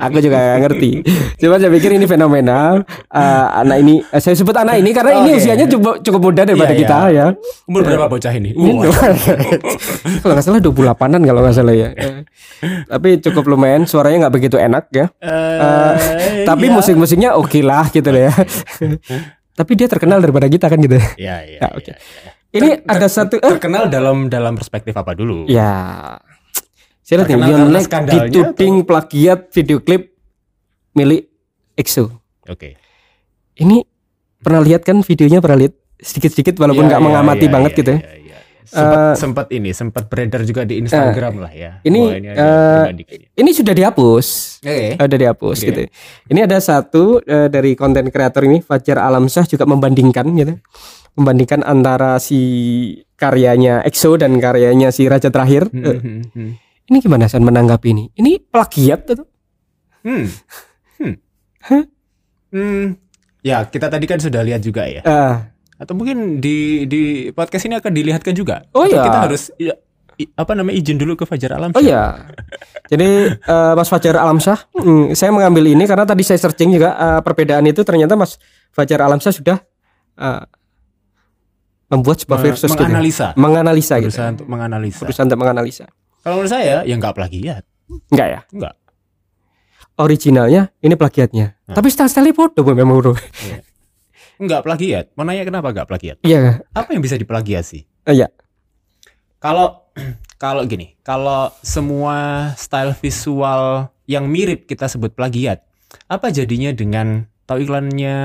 Aku juga gak ngerti. Cuma saya pikir ini fenomenal. Eh, anak ini, eh, saya sebut anak ini karena ini Oke. usianya cukup cukup muda daripada Iya, kita iya. ya. Umur berapa bocah ini? Wah. kalau nggak salah 28-an kalau nggak salah ya. Tapi cukup lumayan, suaranya nggak begitu enak ya. Eh, Tapi iya. musik-musiknya oke lah gitu loh ya. Tapi dia terkenal daripada kita kan gitu. Iya, iya. Ya, iya, oke. iya. Ini Ter- ada ter- satu eh, terkenal dalam dalam perspektif apa dulu? ya. Saya lihat nih, Terkenal karena Lionel skandalnya dituding plagiat video klip milik EXO. Oke. Ini pernah lihat kan videonya pernah lihat sedikit-sedikit walaupun Iya, nggak iya, mengamati iya, banget iya, gitu ya. iya. Sempat, Eh, sempat ini sempat beredar juga di Instagram lah ya. ini, eh, pribadi kayaknya. Ini sudah dihapus. Oke. Ada dihapus Oke. gitu. Ini ada satu eh, dari konten kreator ini Fajar Alamsyah juga membandingkan gitu. Membandingkan antara si karyanya EXO dan karyanya si Raja Terakhir. Hmm, Eh, hmm, hmm. ini gimana San menanggapi ini? Ini plagiat atau? Hmm. Hmm. Hmm. Ya, kita tadi kan sudah lihat juga ya. Eh, Atau mungkin di di podcast ini akan dilihatkan juga. Oh, Atau iya. Kita harus ya, i- apa namanya izin dulu ke Fajar Alam. oh iya. Jadi eh, Mas Fajar Alamsyah, hmm, saya mengambil ini karena tadi saya searching juga eh, perbedaan itu ternyata Mas Fajar Alamsyah sudah eh, membuat sebuah versus gitu. menganalisa. menganalisa gitu. Berusaha untuk menganalisa. Berusaha untuk menganalisa. Kalau menurut saya ya nggak plagiat. Enggak ya? Enggak. Originalnya ini plagiatnya. Nah. Tapi style-style foto memang bro. Enggak plagiat. Mau nanya kenapa enggak plagiat? Iya, Apa yang bisa diplagiasi? eh, iya. Kalau kalau gini, kalau semua style visual yang mirip kita sebut plagiat, apa jadinya dengan tahu iklannya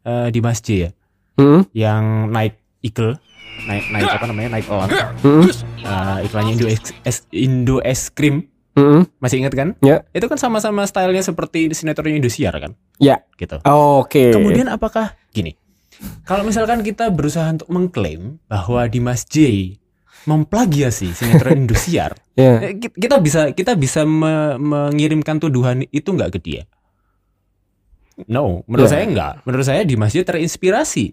eh, di Mas J ya, Hmm, yang naik eagle, naik naik apa namanya naik elang, hmm, Eh, iklannya Indo es, es- Indo es krim, hmm. masih ingat kan? Ya. Itu kan sama-sama stylenya seperti sinetronnya Indosiar kan? Ya. Gitu. Oke. Kemudian apakah gini? Kalau misalkan kita berusaha untuk mengklaim bahwa Dimas J memplagiasi sinetron Indosiar, Ya. eh, ki- kita bisa kita bisa me- mengirimkan tuduhan itu nggak ke dia? No, menurut Ya. saya enggak. Menurut saya Dimas J terinspirasi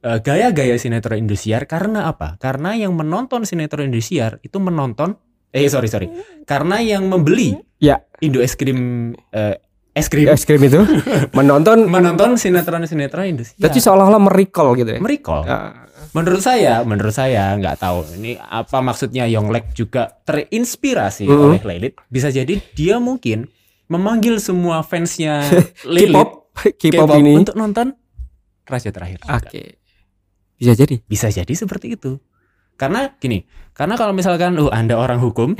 eh, gaya-gaya sinetron Indosiar karena apa? Karena yang menonton sinetron Indosiar itu menonton eh sorry sorry, karena yang membeli Ya. Indo es krim eh, es krim Es krim itu menonton menonton sinetron-sinetron Indosiar. Jadi seolah-olah merecall gitu ya. Merecall. Ah, Menurut saya, menurut saya nggak tahu ini apa maksudnya Yonglek juga terinspirasi Mhm. oleh Lelit. Bisa jadi dia mungkin memanggil semua fansnya Lelit K-pop, K-pop ini. untuk nonton Raja Terakhir. Oke. Bisa jadi. Bisa jadi seperti itu. Karena gini, karena kalau misalkan uh Anda orang hukum,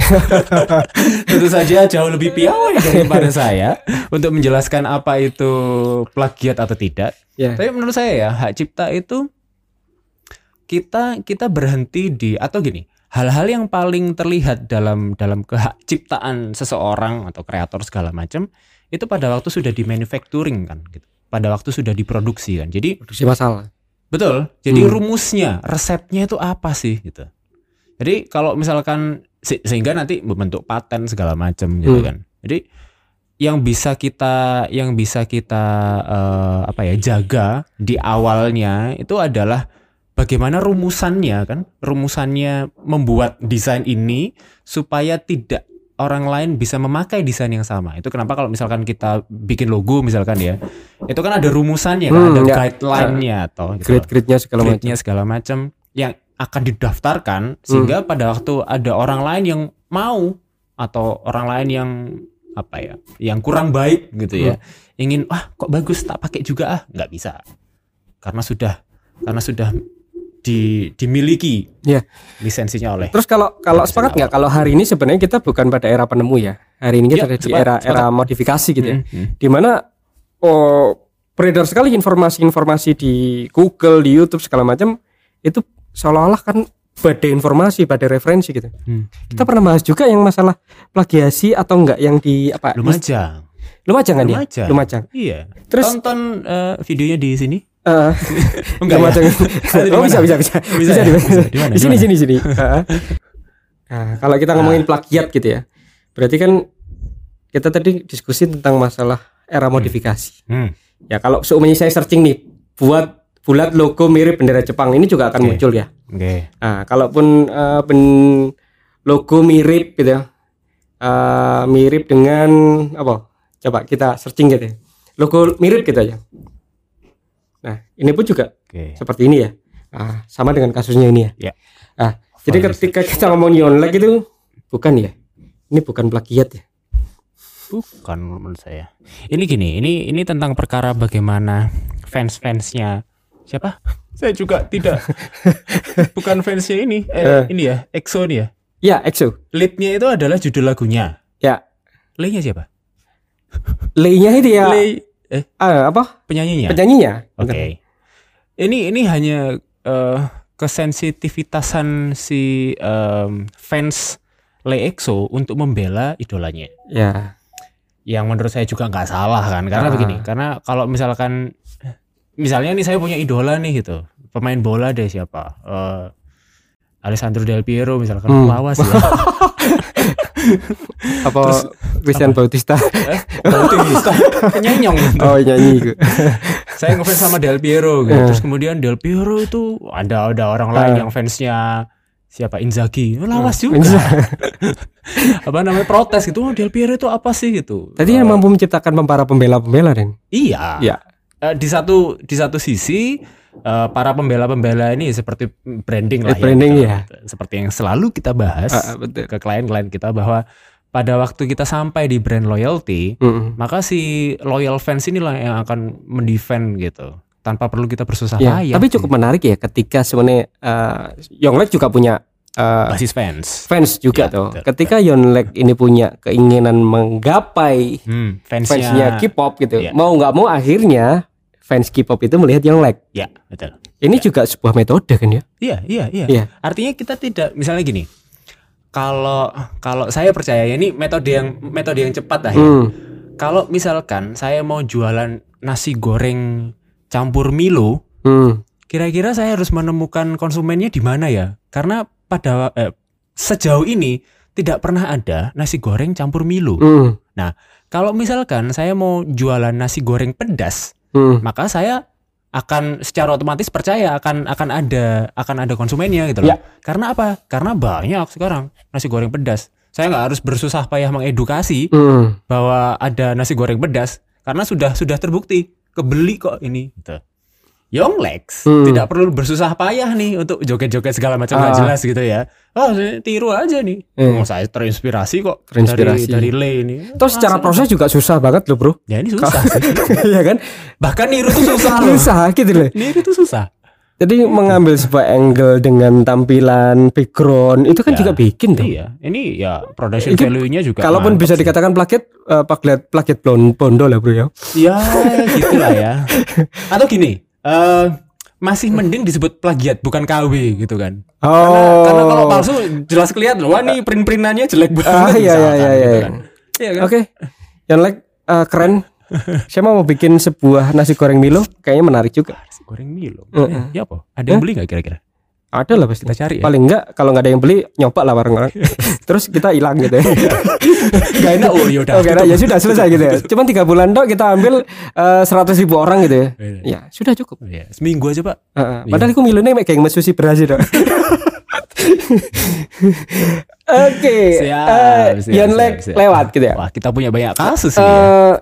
tentu saja jauh lebih piawai daripada saya untuk menjelaskan apa itu plagiat atau tidak. Ya. Tapi menurut saya ya hak cipta itu kita kita berhenti di atau gini hal-hal yang paling terlihat dalam dalam kehak ciptaan seseorang atau kreator segala macam itu pada waktu sudah di manufacturing kan gitu pada waktu sudah diproduksi kan jadi Produksi masalah. betul jadi Hmm. rumusnya resepnya itu apa sih gitu jadi kalau misalkan se- sehingga nanti membentuk paten segala macam gitu Hmm. kan jadi yang bisa kita yang bisa kita eh, apa ya jaga di awalnya itu adalah bagaimana rumusannya kan rumusannya membuat desain ini supaya tidak orang lain bisa memakai desain yang sama itu kenapa kalau misalkan kita bikin logo misalkan ya itu kan ada rumusannya kan Hmm, ada ya. guideline-nya atau gitu loh Grade-grade-nya segala macam. segala macam yang akan didaftarkan sehingga pada waktu ada orang lain yang mau atau orang lain yang apa ya yang kurang baik gitu ya ingin wah kok bagus tak pakai juga ah nggak bisa karena sudah karena sudah di dimiliki Iya. lisensinya oleh Terus kalau kalau sepakat nggak kalau hari ini sebenarnya kita bukan pada era penemu ya. Hari ini kita Iya, ada di sepakat, era era sepakat. modifikasi gitu ya. Hmm, hmm. Di mana oh beredar sekali informasi-informasi di Google, di YouTube segala macam itu seolah-olah kan badai informasi, badai referensi gitu. Hmm. Kita pernah bahas juga yang masalah plagiasi atau enggak yang di apa? Lumajang Lumajang kan ya? Lumajang. Lumajang. iya Terus tonton eh, videonya di sini eh enggak ya? Lumajang. Di oh mana? bisa bisa bisa. Bisa ya? di, Bisa. Di mana? di sini sini sini. Nah, kalau kita ngomongin plagiat gitu ya. Berarti kan kita tadi diskusi tentang masalah era modifikasi. Hmm. Ya kalau seumumnya saya searching nih buat bulat logo mirip bendera Jepang ini juga akan Oke. muncul ya. oke Nah, kalaupun eh, ben logo mirip gitu ya. Eh, mirip dengan apa? Coba kita searching gitu ya. Logo mirip gitu aja. Nah, ini pun juga Oke. seperti ini ya. Ah, sama dengan kasusnya ini ya. Ya. Ah, jadi Fine, ketika kita ngomong Yonlek itu bukan ya. Ini bukan plagiat ya. Bukan menurut saya. Ini gini, ini ini tentang perkara bagaimana fans-fansnya siapa? Saya juga tidak. Bukan fansnya ini. Eh, Eh. ini ya, EXO ini ya. Ya, EXO. Leadnya itu adalah judul lagunya. Ya, Lay-nya siapa? Lay-nya itu ya Lay eh ah, apa? penyanyinya. Penyanyinya. Oke. Ini ini hanya eh, kesensitivitasan si em, fans Lay EXO untuk membela idolanya. Ya. Yang menurut saya juga nggak salah kan, karena Ah. begini, karena kalau misalkan misalnya nih saya punya idola nih gitu, pemain bola deh siapa? Eh, Alessandro Del Piero misalkan, Hmm. lawas ya. Apa Christian Bautista? eh, Bautista, penyenyong gitu. oh, nyanyi itu. saya ngefans sama Del Piero gitu. Eh. Terus kemudian Del Piero itu ada ada orang lain Eh. yang fansnya siapa Inzaghi. Oh, Lawas Eh, juga. apa namanya protes gitu. Oh, Del Piero itu apa sih gitu. Tadi Eh, yang mampu menciptakan para pembela-pembela Den. Iya. Iya. Eh, di satu di satu sisi eh, para pembela-pembela ini seperti branding lah Eh, branding, gitu. ya. Seperti yang selalu kita bahas Ah, ah, betul. ke klien-klien kita bahwa pada waktu kita sampai di brand loyalty, Mm-mm. maka si loyal fans inilah yang akan mendefend gitu tanpa perlu kita bersusah Ya, payah. tapi cukup menarik ya ketika sebenarnya eh, Yonglek juga punya eh, basis fans. fans juga Ya, tuh. betul, Ketika Yonglek ini punya keinginan menggapai Hmm, fansnya fansnya. K-pop gitu, Iya. mau nggak mau akhirnya fans K-pop itu melihat Yonglek. Ya, betul. Ini juga sebuah metode kan ya? Iya, iya, iya. Iya. Artinya kita tidak misalnya gini. Kalau kalau saya percaya ya, ini metode yang metode yang cepat lah ya. Hmm. Kalau misalkan saya mau jualan nasi goreng campur Milo, Hmm. kira-kira saya harus menemukan konsumennya di mana ya? Karena pada eh, sejauh ini tidak pernah ada nasi goreng campur Milo. Hmm. Kalau misalkan saya mau jualan nasi goreng pedas, Hmm. maka saya akan secara otomatis percaya akan akan ada akan ada konsumennya gitu loh. Ya. Karena apa? Karena banyak sekarang nasi goreng pedas. Saya nggak harus bersusah payah mengedukasi Hmm. bahwa ada nasi goreng pedas karena sudah sudah terbukti kebeli kok ini. Gitu. Yonglex Hmm. tidak perlu bersusah payah nih untuk joget-joget segala macam Ah. jelas gitu ya. Oh, tiru aja nih. Eh. Oh, saya terinspirasi kok Terinspirasi. dari dari Lay ini. Terus secara Langsung. proses juga susah banget loh bro. ya ini susah sih. Iya kan? Bahkan niru tuh susah loh. Susah gitu loh. Niru tuh susah. Jadi mengambil sebuah angle dengan tampilan background itu kan Ya. juga bikin tuh. Iya, ini ya production Itu value-nya juga. Kalaupun bisa sih. dikatakan plagiat, eh, plagiat plagiat blon- bondo lah bro ya. Ya, gitulah ya. Atau gini, eh masih mending disebut plagiat bukan KW gitu kan. Oh. Karena, karena kalau palsu jelas kelihatan loh, wah nih print-printannya jelek banget. Ah, iya, iya, iya, gitu iya. kan. Iya kan? Oke, yang like eh, keren. Saya mau bikin sebuah nasi goreng Milo, kayaknya menarik juga. Nasi goreng Milo. Heeh. Ya apa? Ada yang beli nggak kira-kira? Ada lah pasti. Kita cari ya. Paling enggak kalau nggak ada yang beli nyoba lah bareng-bareng. Terus kita hilang gitu ya. Gak enak oh yaudah. Oke, nah, ya sudah selesai gitu ya. Cuman tiga bulan dok kita ambil seratus ribu orang gitu ya. Iya. Ya sudah cukup. Ya, seminggu aja pak. Heeh. Padahal aku milihnya geng mesusi berhasil dok. Oke, Siap, eh, siap, siap, siap. lewat gitu ya. Wah kita punya banyak kasus ini. ya. Eh,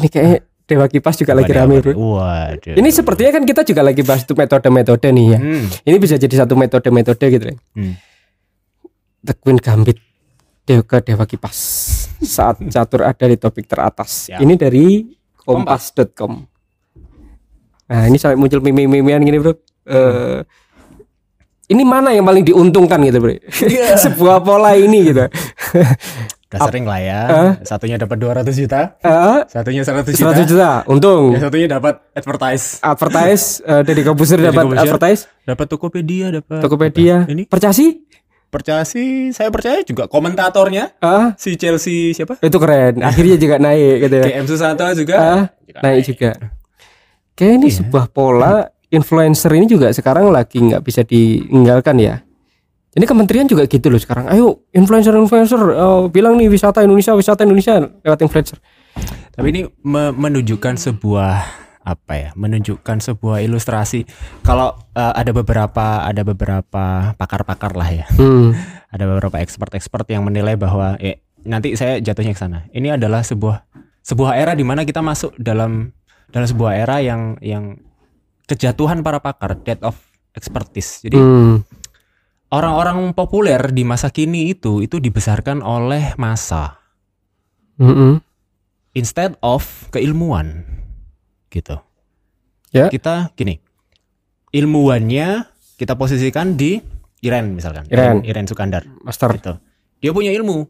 ini kayak Dewa Kipas juga lagi Waduh, rame waduh. bro. Waduh. Ini sepertinya kan kita juga lagi bahas itu metode-metode nih ya. Hmm. Ini bisa jadi satu metode-metode gitu ya. Hmm. The Queen Gambit Dewa ke Dewa Kipas saat catur ada di topik teratas. Siap. Ini dari kompas.com. Nah, ini sampai muncul meme-memean gini, Bro. Eh ini mana yang paling diuntungkan gitu, Bro? Iya. Sebuah pola ini gitu. Udah sering lah ya. Eh? Satunya dapat 200 juta, Eh, satunya 100 juta. 100 juta untung. Yang satunya dapat advertise. Advertise eh, dari komputer dapat advertise, Dapat Tokopedia, dapat Tokopedia. Ini Percasi? percaya sih, saya percaya juga komentatornya Ah, si Chelsea siapa? itu keren. Akhirnya juga naik gitu ya. GM Susanto juga. Ah, Juga naik juga. Kayak ini Iya. sebuah pola influencer ini juga sekarang lagi nggak bisa ditinggalkan ya. Ini kementerian juga gitu loh sekarang. Ayo influencer-influencer eh, bilang nih wisata Indonesia, wisata Indonesia lewat influencer. Tapi ini me- menunjukkan sebuah apa ya? Menunjukkan sebuah ilustrasi. Kalau eh, ada beberapa ada beberapa pakar-pakar lah ya. Hmm. ada beberapa expert-expert yang menilai bahwa eh, nanti saya jatuhnya ke sana. Ini adalah sebuah sebuah era di mana kita masuk dalam dalam sebuah era yang yang kejatuhan para pakar, death of expertise. Jadi Hmm. Orang-orang populer di masa kini itu itu dibesarkan oleh masa Mm-mm. instead of keilmuan gitu. Ya. Kita gini. Ilmuannya kita posisikan di Iren misalkan. Iren. Iren Sukandar Master. gitu. Dia punya ilmu.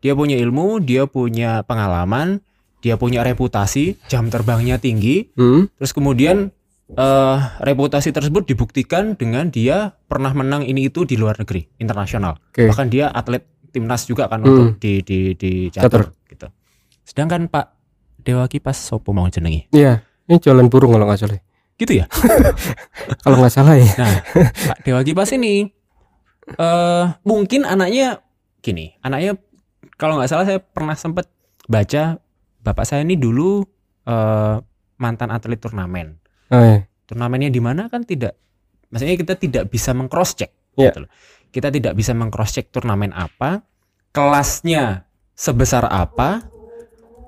Dia punya ilmu, dia punya pengalaman, dia punya reputasi, jam terbangnya tinggi, Hmm. terus kemudian eh reputasi tersebut dibuktikan dengan dia pernah menang ini itu di luar negeri, internasional. Oke. Bahkan dia atlet timnas juga kan Hmm. untuk di di di catur, Catur. gitu. Sedangkan Pak Dewa Kipas sopo mau jenengi. Iya. Ini jualan burung kalau nggak salah. Gitu ya. Kalau nggak salah ya. Nah, Pak Dewa Kipas ini eh mungkin anaknya gini, anaknya kalau nggak salah saya pernah sempat baca bapak saya ini dulu eh mantan atlet turnamen. Oh, iya. Turnamennya di mana kan tidak maksudnya kita tidak bisa mengcross check Iya. gitu loh. Kita tidak bisa mengcross check turnamen apa, kelasnya sebesar apa,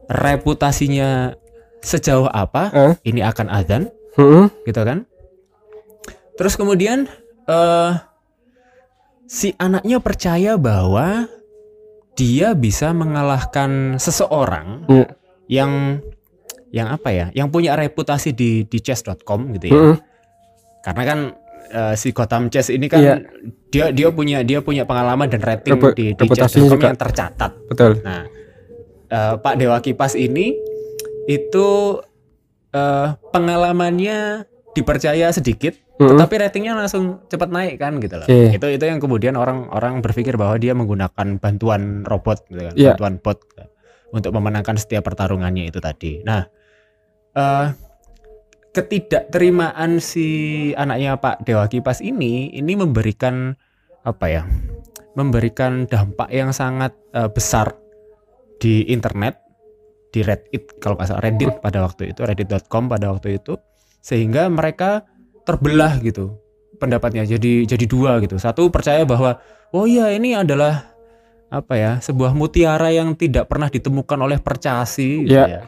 reputasinya sejauh apa, Eh? ini akan azan Mm-mm. gitu kan. Terus kemudian eh si anaknya percaya bahwa dia bisa mengalahkan seseorang Iya. yang yang apa ya, yang punya reputasi di di chess.com gitu ya. Mm-mm. Karena kan eh, si Gotham Chess ini kan Iya. dia dia punya dia punya pengalaman dan rating Repu- di, di chess.com yang tercatat. Betul. Nah, eh, Pak Dewa Kipas ini itu eh, pengalamannya dipercaya sedikit, Mm-mm. tetapi ratingnya langsung cepat naik kan gitu loh. Oke. Itu itu yang kemudian orang-orang berpikir bahwa dia menggunakan bantuan robot, gitu kan, Iya. bantuan bot untuk memenangkan setiap pertarungannya itu tadi. Nah, eh, ketidakterimaan si anaknya Pak Dewa Kipas ini ini memberikan apa ya? Memberikan dampak yang sangat eh, besar di internet, di Reddit kalau nggak salah Reddit pada waktu itu, reddit.com pada waktu itu, sehingga mereka terbelah gitu pendapatnya jadi jadi dua gitu. Satu percaya bahwa oh iya ini adalah apa ya sebuah mutiara yang tidak pernah ditemukan oleh percasi gitu Iya. ya.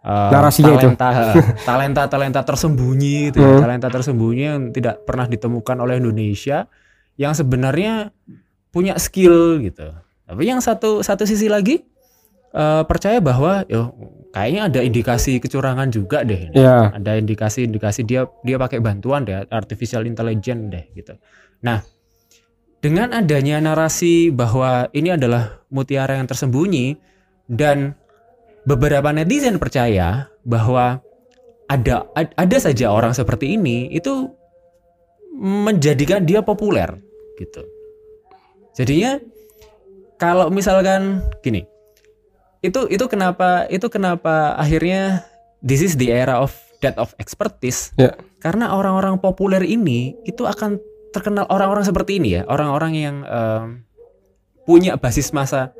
Eh, Narasinya itu. talenta talenta talenta tersembunyi gitu ya, Hmm. talenta tersembunyi yang tidak pernah ditemukan oleh Indonesia yang sebenarnya punya skill gitu. Tapi yang satu satu sisi lagi eh, percaya bahwa yo kayaknya ada indikasi kecurangan juga deh. ini. Ya. Ada indikasi-indikasi dia dia pakai bantuan deh artificial intelligence deh gitu. Nah, dengan adanya narasi bahwa ini adalah mutiara yang tersembunyi dan beberapa netizen percaya bahwa ada ad- ada saja orang seperti ini itu menjadikan dia populer gitu. Jadinya kalau misalkan gini, itu itu kenapa itu kenapa akhirnya this is the era of death of expertise Ya. karena orang-orang populer ini itu akan terkenal orang-orang seperti ini ya orang-orang yang em, punya basis masa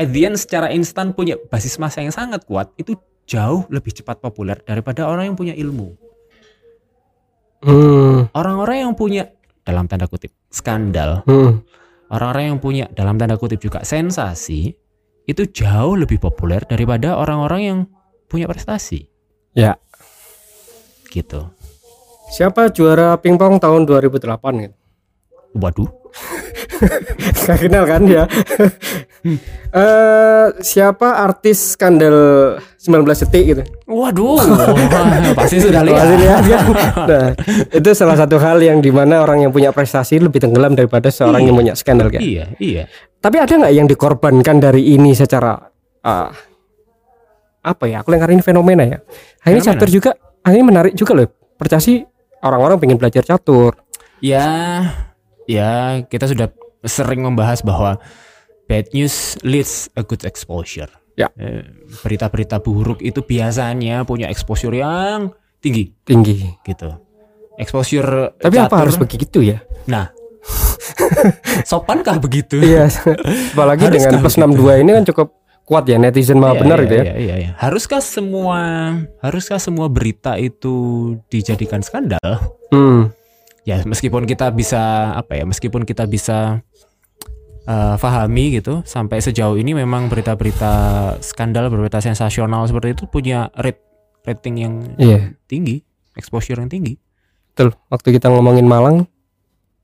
at the end secara instan punya basis masa yang sangat kuat itu jauh lebih cepat populer daripada orang yang punya ilmu Hmm. orang-orang yang punya dalam tanda kutip skandal Hmm. orang-orang yang punya dalam tanda kutip juga sensasi itu jauh lebih populer daripada orang-orang yang punya prestasi. Ya. Gitu. Siapa juara pingpong tahun 2008 gitu? Waduh. Gak kenal kan ya? Eh siapa artis skandal 19 detik gitu? Waduh. pasti sudah lihat. Pasti lihat kan? Nah, itu salah satu hal yang di mana orang yang punya prestasi lebih tenggelam daripada seorang yang punya skandal kan. Iya, iya. Tapi ada nggak yang dikorbankan dari ini secara ah, apa ya? Aku lengkarin fenomena ya. Akhirnya Fenomena. catur juga, akhirnya menarik juga loh. Percasi orang-orang pengen belajar catur. Ya, ya kita sudah sering membahas bahwa bad news leads a good exposure. Ya. Eh, Berita-berita buruk itu biasanya punya exposure yang tinggi tinggi. gitu. Exposure Tapi apa harus begitu ya? Nah, sopankah begitu? Iya. Apalagi Haruskah dengan plus begitu? 62 ini kan cukup kuat ya netizen mah Iya, benar iya, gitu ya. Iya, iya, iya. Haruskah semua haruskah semua berita itu dijadikan skandal? Hmm. Ya, meskipun kita bisa apa ya? Meskipun kita bisa eh, pahami gitu sampai sejauh ini memang berita-berita skandal berita sensasional seperti itu punya rate rating yang Iya. tinggi exposure yang tinggi Betul. Waktu kita ngomongin Malang,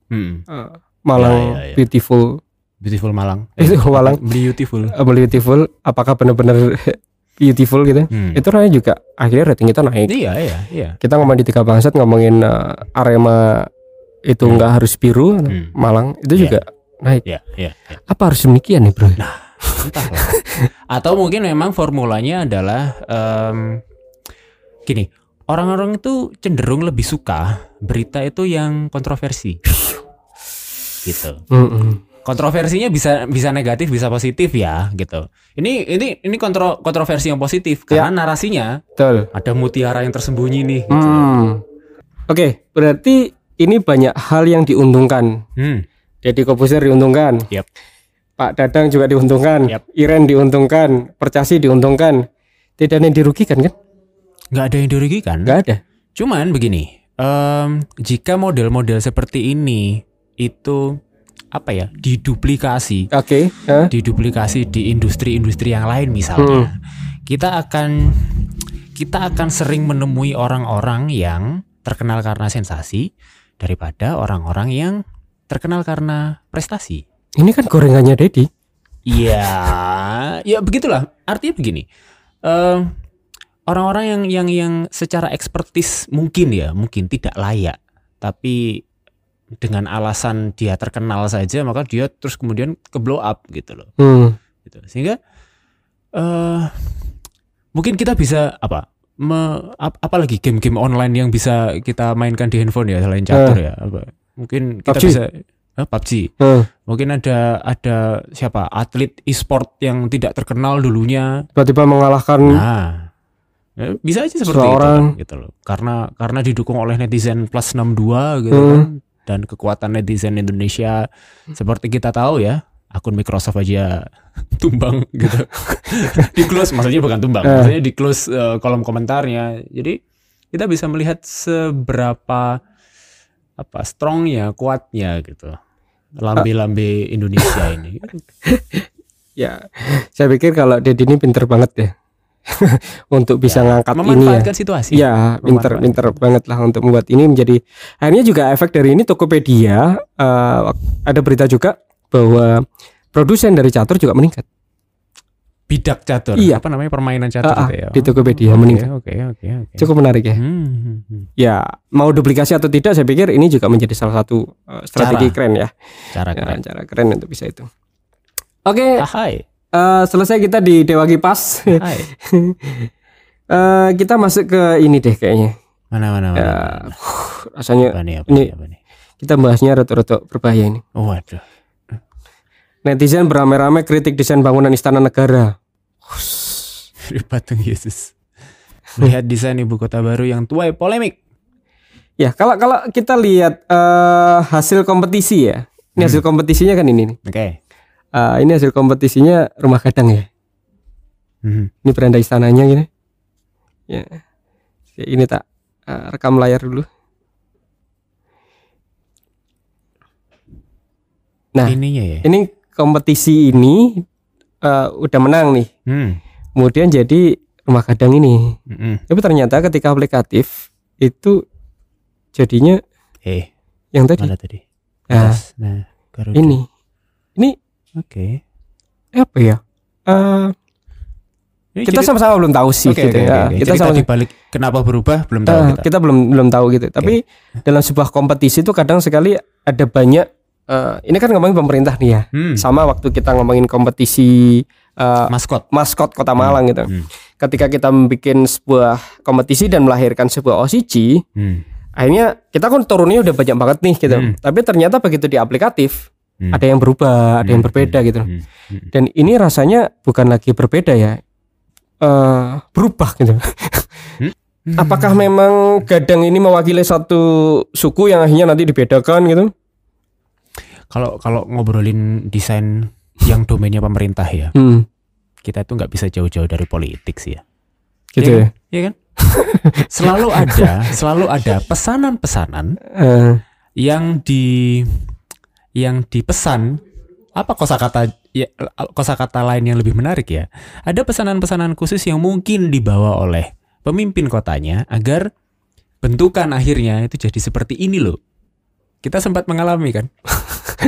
Hmm. eh, Malang Ya, ya, ya. beautiful, beautiful Malang Beautiful Malang. beautiful eh, beautiful. Apakah benar-benar beautiful gitu? Hmm. Itu rasanya juga akhirnya rating kita naik. iya iya iya Kita ngomong di tiga bangsat ngomongin eh, Arema itu Hmm. nggak harus biru, Hmm. Malang itu Iya. juga naik. iya iya iya. Apa harus demikian nih bro? Entahlah. Atau mungkin memang formulanya adalah em, gini, orang-orang itu cenderung lebih suka berita itu yang kontroversi. gitu. Mm-mm. Kontroversinya bisa bisa negatif, bisa positif ya, gitu. Ini ini ini kontro, kontroversi yang positif karena narasinya Betul. ada mutiara yang tersembunyi nih. Gitu. Hmm. Oke, berarti ini banyak hal yang diuntungkan. Hmm. Jadi Kobuser diuntungkan. Yap. Pak Dadang juga diuntungkan. Yap. Iren diuntungkan. Percasi diuntungkan. Tidak ada yang dirugikan kan? Nggak ada yang dirugikan. Nggak ada. Cuman begini, em, jika model-model seperti ini itu apa ya diduplikasi, Oke. Hah? diduplikasi di industri-industri yang lain misalnya, kita akan kita akan sering menemui orang-orang yang terkenal karena sensasi daripada orang-orang yang terkenal karena prestasi. Ini kan gorengannya Dedi. Iya, ya begitulah. Artinya begini, em, orang-orang yang yang yang secara ekspertis mungkin ya, mungkin tidak layak, tapi dengan alasan dia terkenal saja, maka dia terus kemudian ke blow up gitu loh. Hmm. Gitu. Sehingga eh mungkin kita bisa apa? Me, ap- apalagi game-game online yang bisa kita mainkan di handphone ya selain catur ya apa mungkin kita PUBG. bisa eh, PUBG Hmm. mungkin ada ada siapa atlet e-sport yang tidak terkenal dulunya Tiba-tiba mengalahkan nah ya, bisa aja seperti Seorang. itu gitu loh karena karena didukung oleh netizen plus 62 gitu Hmm. kan dan kekuatan netizen Indonesia seperti kita tahu ya akun Microsoft aja tumbang gitu. Di close maksudnya bukan tumbang Eh. maksudnya di close eh, kolom komentarnya. Jadi kita bisa melihat seberapa apa strongnya kuatnya gitu lambe-lambe Indonesia ini. Ya saya pikir kalau Dedi ini pinter banget ya untuk bisa ngangkat ini ya. memanfaatkan situasi Iya, pinter pinter banget lah untuk membuat ini menjadi akhirnya juga efek dari ini Tokopedia eh, ada berita juga bahwa produsen dari catur juga meningkat bidak catur Iya. apa namanya permainan catur ah, gitu ya di Tokopedia Oke, meningkat. oke oke oke Cukup menarik ya. Hmm, hmm, hmm. Ya, mau duplikasi atau tidak saya pikir ini juga menjadi salah satu eh, strategi Cara. keren ya. cara Ya, keren cara keren untuk bisa itu. Oke, Ah, hai eh, selesai kita di Dewa Kipas. Eh, kita masuk ke ini deh kayaknya. mana mana mana, Ya, mana. rasanya apa nih apa ini- apa nih kita bahasnya rada-rada berbahaya ini. oh, waduh Netizen beramai-ramai kritik desain bangunan istana negara. Dari patung Yesus lihat desain ibu kota baru yang tuai polemik Ya, kalau kalau kita lihat eh, hasil kompetisi ya. Ini hasil kompetisinya kan ini nih. oke Eh, ini hasil kompetisinya rumah gadang ya. Hmm. Ini beranda istananya gini. Ya. Ini tak eh, rekam layar dulu. Nah, ininya ya ini kompetisi ini eh, udah menang nih. hmm. Kemudian jadi rumah gadang ini. Mm-mm. Tapi ternyata ketika aplikatif itu jadinya eh yang tadi. mana tadi Nah, nah Garuda. ini. Ini oke apa ya? Eh, Ini kita sama-sama belum tahu sih Oke, gitu oke, ya. oke, oke. Kita sama dibalik kenapa berubah belum tahu Eh, kita. kita belum belum tahu gitu. Tapi dalam sebuah kompetisi itu kadang sekali ada banyak eh, ini kan ngomongin pemerintah nih ya. Hmm. Sama waktu kita ngomongin kompetisi eh, Maskot. maskot Kota Malang gitu. Hmm. Ketika kita membuat sebuah kompetisi dan melahirkan sebuah OCG, Hmm. akhirnya kita kan turunnya udah banyak banget nih gitu. Hmm. Tapi ternyata begitu di aplikatif Hmm. ada yang berubah, ada yang Hmm, berbeda gitu. Hmm. Hmm. Dan ini rasanya bukan lagi berbeda ya. eh berubah gitu. Hmm. Apakah memang gadang ini mewakili satu suku yang akhirnya nanti dibedakan gitu? Kalau kalau ngobrolin desain yang domainnya pemerintah ya, Hmm, kita tuh nggak bisa jauh-jauh dari politik sih ya. gitu Iya ya. kan? Iya kan? selalu ada, selalu ada pesanan-pesanan Eh, yang di yang dipesan apa kosakata ya kosakata lain yang lebih menarik ya? Ada pesanan-pesanan khusus yang mungkin dibawa oleh pemimpin kotanya agar bentukan akhirnya itu jadi seperti ini loh. Kita sempat mengalami kan?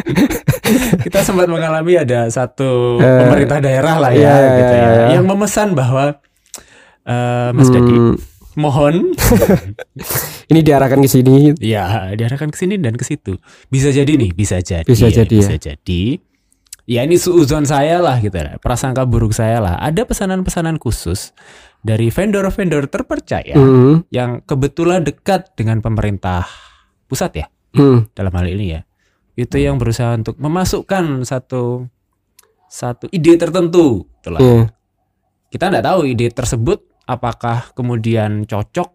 kita sempat mengalami ada satu Eh, pemerintah daerah lah ya, iya, gitu iya, ya, iya. yang memesan bahwa eh, Mas Dadi Hmm, mohon ini diarahkan ke sini. Ya, diarahkan ke sini dan ke situ. Bisa jadi nih, bisa jadi. Bisa ya, jadi, bisa jadi. Ya ini suuzon saya lah gitu ya. Prasangka buruk saya lah. Ada pesanan-pesanan khusus dari vendor-vendor terpercaya Hmm, yang kebetulan dekat dengan pemerintah pusat ya hmm, dalam hal ini ya. Itu yang berusaha untuk memasukkan satu satu ide tertentu, itulah. iya. Kita nggak tahu ide tersebut apakah kemudian cocok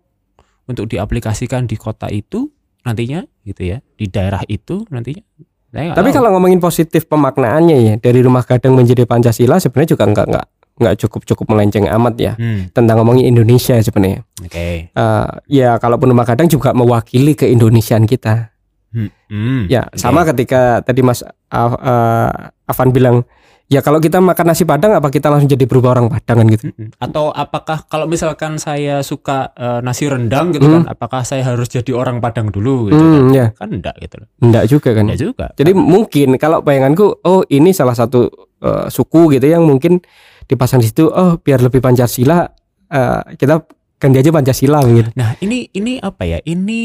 untuk diaplikasikan di kota itu nantinya gitu ya, di daerah itu nantinya. Saya Tapi tahu. kalau ngomongin positif pemaknaannya ya dari rumah gadang menjadi Pancasila sebenarnya juga nggak nggak nggak cukup cukup melenceng amat ya Hmm, tentang ngomongin Indonesia sebenarnya. oke. Eh, ya kalaupun rumah gadang juga mewakili keindonesiaan kita. Hmm, hmm, Ya oke. sama ketika tadi Mas Af- eh, Afan bilang ya kalau kita makan nasi padang apa kita langsung jadi berubah orang Padang kan gitu. Atau apakah kalau misalkan saya suka eh, nasi rendang gitu Hmm. kan, apakah saya harus jadi orang Padang dulu gitu kan? Hmm, ya Kan enggak gitu loh. enggak juga kan. Enggak juga. Jadi mungkin kalau bayanganku oh ini salah satu eh, suku gitu yang mungkin dipasang di situ oh biar lebih Pancasila eh, kita ganti aja Pancasila gitu. Nah, ini ini apa ya? Ini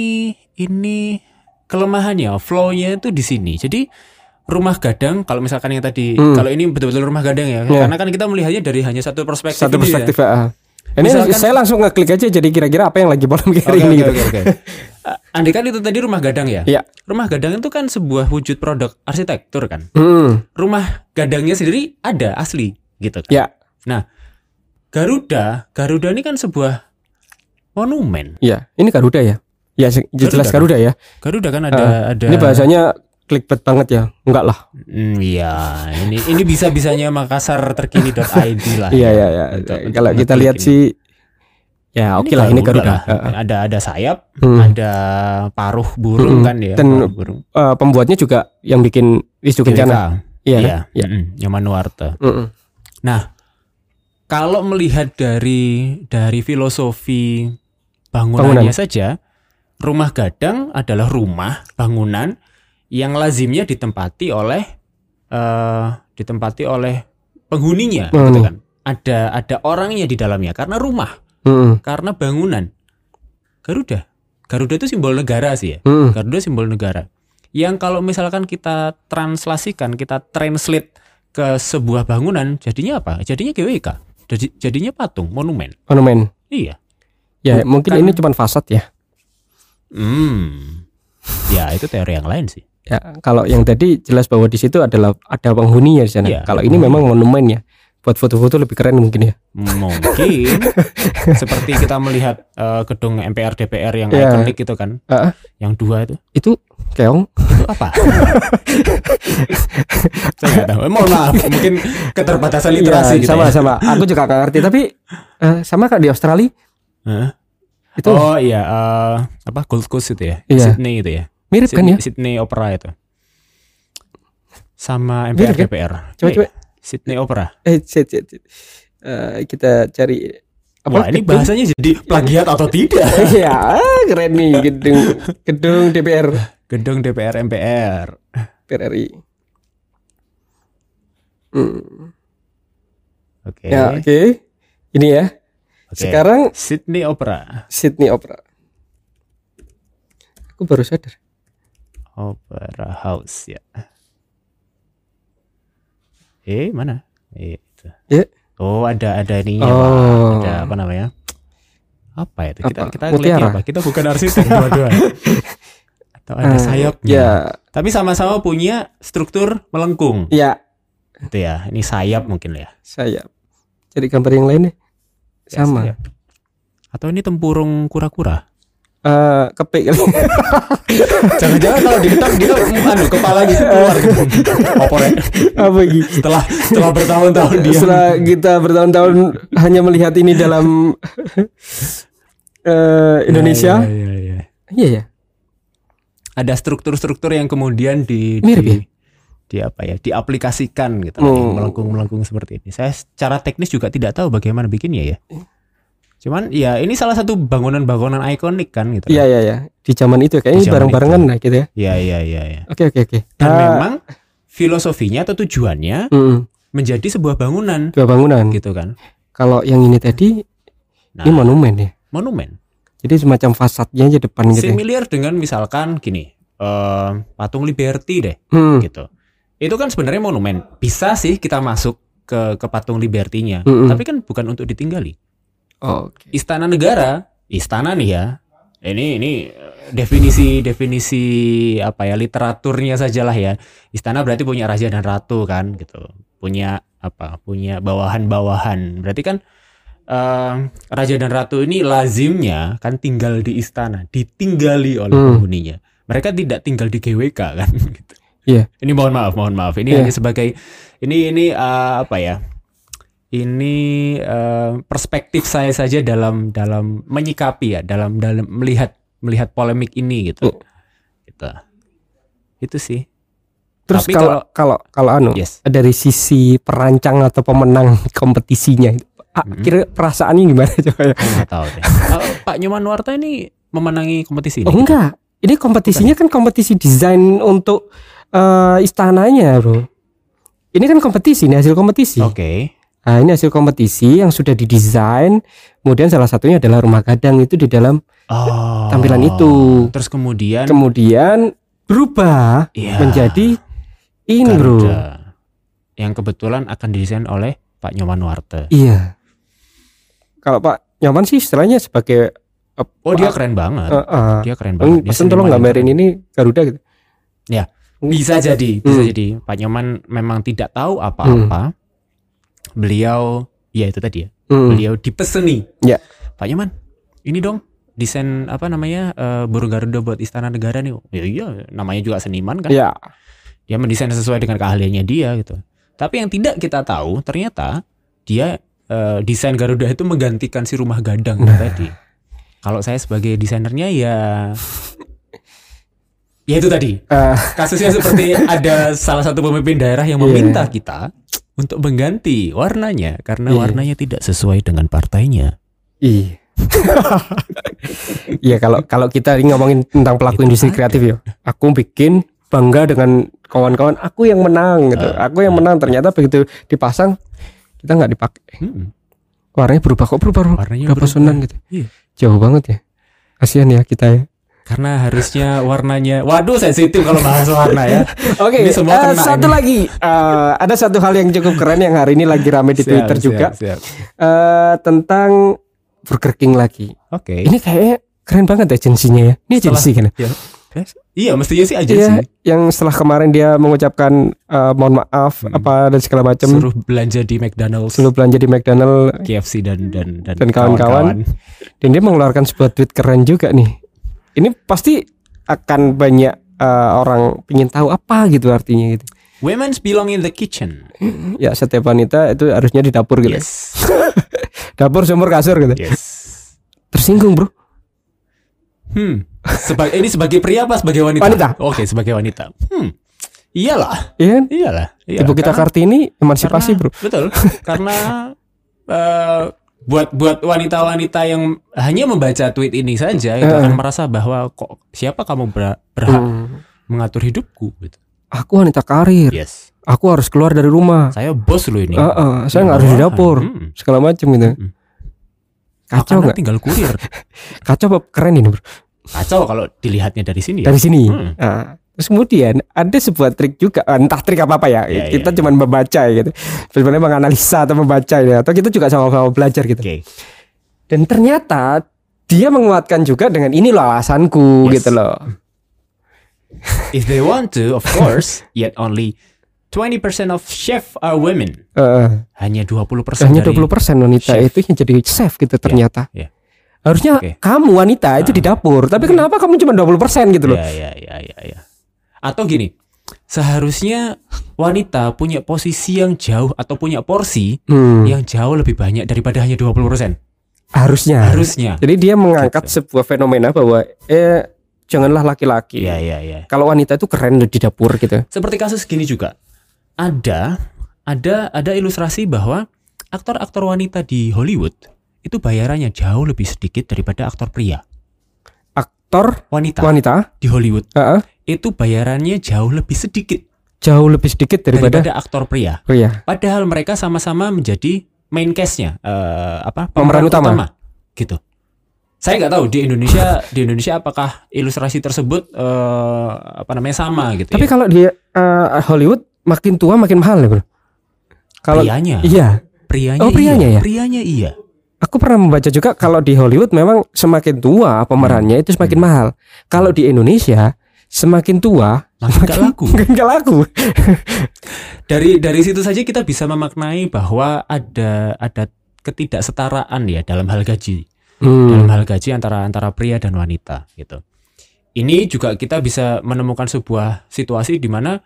ini kelemahannya, flow-nya itu di sini. Jadi rumah gadang kalau misalkan yang tadi Hmm. kalau ini betul-betul rumah gadang ya. Iya. Karena kan kita melihatnya dari hanya satu perspektif Satu ya. perspektif ah. Ini Misalkan- saya langsung ngeklik aja jadi kira-kira apa yang lagi Oke, hari ini oke, gitu. oke, oke. Uh, Andai kan itu tadi rumah gadang ya. Iya. Rumah gadang itu kan sebuah wujud produk arsitektur kan. Hmm, Rumah gadangnya sendiri ada asli gitu kan. ya, Garuda, Garuda ini kan sebuah monumen. ya. Ini Garuda ya. Ya jelas Garuda. Garuda ya. Garuda kan ada ada Ini bahasanya clickbait banget ya. Enggak lah. Hmm, iya, ini ini bisa-bisanya Makassar terkini.id lah. Iya ya ya. Untuk Kalau kita lihat ini. sih ya oke lah ini Garuda. lah. Ada ada sayap, Hmm. ada paruh burung Hmm. kan ya, Dan- burung. Eh, pembuatnya juga yang bikin Wisnu Kencana. Iya, Iya. iya, Iya. mm-mm, Nyomanuarte. Mm-mm. Kalau melihat dari dari filosofi bangunannya Bangunan. saja, rumah gadang adalah rumah bangunan yang lazimnya ditempati oleh eh ditempati oleh penghuninya, Hmm. gitu kan. Ada ada orangnya di dalamnya karena rumah, Mm-mm. karena bangunan. Garuda, Garuda itu simbol negara sih ya. Mm-mm. Garuda simbol negara. Yang kalau misalkan kita translasikan, kita translate ke sebuah bangunan, jadinya apa? Jadinya GWK. Jadi- Jadinya patung, monumen. Monumen. Iya. Ya Bukan- mungkin ini cuma fasad ya. Hmm. Ya, itu teori yang lain sih. Ya, kalau yang tadi jelas bahwa di situ adalah ada penghuninya di sana. Iya, kalau ini memang monumen ya. Buat foto-foto lebih keren mungkin ya. Mungkin seperti kita melihat eh, gedung MPR DPR yang Iya. ikonik itu kan, Ah, yang dua itu. itu keong. Itu apa? Saya nggak tahu. Eh, mohon maaf, mungkin keterbatasan literasi Iya, gitu sama ya. sama. Aku juga gak ngerti tapi eh, sama kan di Australia Hah? itu Oh iya, eh, apa Gold Coast itu ya? Iya. Sydney itu ya? Mirip kan Sydney, ya? Sydney Opera itu. Sama Mirip MPR kan? DPR. Coba coba Sydney Opera. eh. Eh, kita cari Wah, ini gedung? bahasanya jadi plagiat atau tidak? Iya, keren nih gedung gedung DPR Gedung DPR MPR. DPR RI. Hmm. Oke. Ya, oke. Ini ya. Oke. Sekarang Sydney Opera. Sydney Opera. Aku baru sadar. Opera House ya. Eh, mana? Eh, itu. Ya. Oh, ada ada ininya, Oh. Pak. Ada apa namanya? Apa itu? Kita Apa? kita ngeliatnya apa? Kita bukan arsitek dua-dua. Atau ada Eh, sayapnya. Ya, Tapi sama-sama punya struktur melengkung. ya, Itu ya. Ini sayap mungkin ya. saya. Cari gambar yang lain deh. Ya, Sama. sayap. Atau ini tempurung kura-kura. Eh, kepik kali. Jangan-jangan kalau diketok dia anu kepalanya keluar gitu. Oporek. Apa gitu? Setelah setelah bertahun-tahun dia Setelah kita bertahun-tahun hanya melihat ini dalam eh, Indonesia. Ya, ya, ya, ya. Iya ya. Ada struktur-struktur yang kemudian di, Mirip di ya? di apa ya diaplikasikan gitu Hmm. melengkung-melengkung seperti ini. Saya secara teknis juga tidak tahu bagaimana bikinnya ya. Cuman ya ini salah satu bangunan-bangunan ikonik kan gitu. Iya iya iya. Di zaman itu kayaknya Di zaman bareng-barengan lah gitu ya. Iya iya iya. iya. Oke oke oke. Dan Ah, memang filosofinya atau tujuannya mm, menjadi sebuah bangunan dua bangunan. gitu kan. Kalau yang ini tadi Nah, ini monumen ya. monumen. Jadi semacam fasadnya aja depan gitu. ya. Similar dengan misalkan gini, eh, patung Liberty deh Hmm. gitu. Itu kan sebenarnya monumen. Bisa sih kita masuk ke ke patung Liberty-nya, Mm-mm. tapi kan bukan untuk ditinggali. Oke. Istana negara, istana nih ya. Ini ini eh, definisi definisi apa ya literaturnya sajalah ya. Istana berarti punya raja dan ratu kan gitu. Punya apa? Punya bawahan-bawahan. Berarti kan eh, raja dan ratu ini lazimnya kan tinggal di istana, ditinggali oleh Hmm. penghuninya. Mereka tidak tinggal di GWK kan gitu. Iya. Ini mohon maaf, mohon maaf. Ini Iya. hanya sebagai ini ini eh, apa ya? Ini eh, perspektif saya saja dalam dalam menyikapi ya, dalam dalam melihat melihat polemik ini gitu. Oh. Gitu. Itu sih. Terus Tapi kalau kalau kalau anu Yes. dari sisi perancang atau pemenang kompetisinya itu ah, Mm-mm. kira perasaannya gimana coba ya? Tahu deh. Eh, Pak Nyoman Warta ini memenangi kompetisi ini. Oh enggak. Ini kompetisinya kan kompetisi desain untuk eh, istananya, Bro. Ini kan kompetisi, ini hasil kompetisi. Oke. Nah, ini hasil kompetisi yang sudah didesain. Kemudian salah satunya adalah rumah gadang itu di dalam Oh. Tampilan itu. Terus kemudian kemudian berubah Iya. menjadi ini, Bro. Yang kebetulan akan didesain oleh Pak Nyoman Warte. Iya. Kalau Pak Nyoman sih istilahnya sebagai eh, Oh, dia keren banget. eh, eh, Dia keren Bang, banget. Dia pesen tolong gambarin ini Garuda gitu. Bisa jadi, bisa Hmm. jadi. Pak Nyoman memang tidak tahu apa-apa. Beliau, ya itu tadi ya. Hmm. Beliau dipeseni. Ya. Pak Nyoman, ini dong desain apa namanya eh, burung Garuda buat Istana Negara nih. Ya iya, namanya juga seniman kan. Ya. Dia mendesain sesuai dengan keahliannya dia gitu. Tapi yang tidak kita tahu ternyata dia eh, desain Garuda itu menggantikan si rumah gadang Nah. tadi. Kalau saya sebagai desainernya ya ya itu tadi Eh, kasusnya seperti ada salah satu pemimpin daerah yang meminta kita untuk mengganti warnanya karena Iya. warnanya tidak sesuai dengan partainya. Iya. Iya kalau kalau kita ngomongin tentang pelaku Itu industri ada. kreatif ya, aku bikin bangga dengan kawan-kawan aku yang menang gitu. Ah, aku yang menang ternyata begitu dipasang kita nggak dipakai. Hmm, Warnanya berubah kok berubah warnanya berubah. gitu. Iya. Jauh banget ya. Kasihan ya kita ya. Karena harusnya warnanya, waduh sensitif kalau bahas warna ya. Oke, Ini semua eh, satu ini. lagi. Eh, ada satu hal yang cukup keren yang hari ini lagi rame di Siap, Twitter siap, juga siap. eh, tentang Burger King lagi. Oke. Ini kayaknya keren banget agensinya ya. Ini agensi kan? ya? Ya. Iya, mestinya sih aja Iya, yang setelah kemarin dia mengucapkan eh, mohon maaf Hmm. apa dan segala macam Suruh belanja di McDonald's, selalu belanja di McDonald KFC dan dan dan, Dan kawan-kawan. dan dia mengeluarkan sebuah tweet keren juga nih. Ini pasti akan banyak eh, orang ingin tahu apa gitu artinya gitu. Women's belong in the kitchen. Ya setiap wanita itu harusnya di dapur gitu. Yes. Dapur sumur kasur gitu. yes. Tersinggung bro. Hmm. Sebagai ini sebagai pria apa sebagai wanita? Wanita. Oke, sebagai wanita. Hmm. Iyalah, Iya kan? iyalah. Iya, Ibu kita karena- Kartini emansipasi karena- bro. Betul. karena eh, buat buat wanita-wanita yang hanya membaca tweet ini saja itu akan merasa bahwa kok siapa kamu ber- berhak Hmm. mengatur hidupku gitu. Aku wanita karir. Yes. Aku harus keluar dari rumah. Saya bos lu ini. Ah, ah, saya nggak harus di bawahan. dapur. Hmm. Segala macam gitu. Hmm. Kacau nggak? tinggal kurir. Kacau apa keren ini bro. Kacau kalau dilihatnya dari sini ya. Dari sini. Hmm. Nah, terus kemudian ada sebuah trik juga, eh, entah trik apa apa ya. Iya, kita iya, cuma membaca ya gitu. Sebenarnya menganalisa atau membaca ya. Atau kita juga sama-sama belajar gitu. Oke. Dan ternyata dia menguatkan juga dengan ini loh alasanku Yes. gitu loh. If they want to, of course, yet only 20% of chef are women. Eh, Hanya 20% hanya dari 20% wanita chef. itu yang jadi chef gitu ternyata. iya. Harusnya Oke. kamu wanita itu di dapur, tapi kenapa kamu cuma 20% gitu loh? Ya, ya, ya, ya, ya. Atau gini, seharusnya wanita punya posisi yang jauh atau punya porsi Hmm, yang jauh lebih banyak daripada hanya 20%. harusnya. Harusnya. Jadi dia mengangkat Gitu. sebuah fenomena bahwa eh janganlah laki-laki. Iya iya iya. Kalau wanita itu keren di dapur gitu. Seperti kasus gini juga. Ada ada ada ilustrasi bahwa aktor-aktor wanita di Hollywood itu bayarannya jauh lebih sedikit daripada aktor pria. Aktor Wanita wanita di Hollywood heeh, itu bayarannya jauh lebih sedikit jauh lebih sedikit daripada, daripada aktor pria. pria. Padahal mereka sama-sama menjadi main cast-nya, eh, apa Pemeran utama. gitu. Saya nggak tahu di Indonesia di Indonesia apakah ilustrasi tersebut eh, apa namanya sama gitu. Tapi ya. kalau di eh, Hollywood makin tua makin mahal ya, Bro. Kalau prianya, iya, prianya, Oh, prianya iya. ya? prianya iya. aku pernah membaca juga kalau di Hollywood memang semakin tua pemerannya itu semakin mahal. Kalau di Indonesia semakin tua Makin nggak laku. laku. Dari dari situ saja kita bisa memaknai bahwa ada ada ketidaksetaraan ya dalam hal gaji. dalam Hmm. hal gaji antara antara pria dan wanita gitu. Ini juga kita bisa menemukan sebuah situasi di mana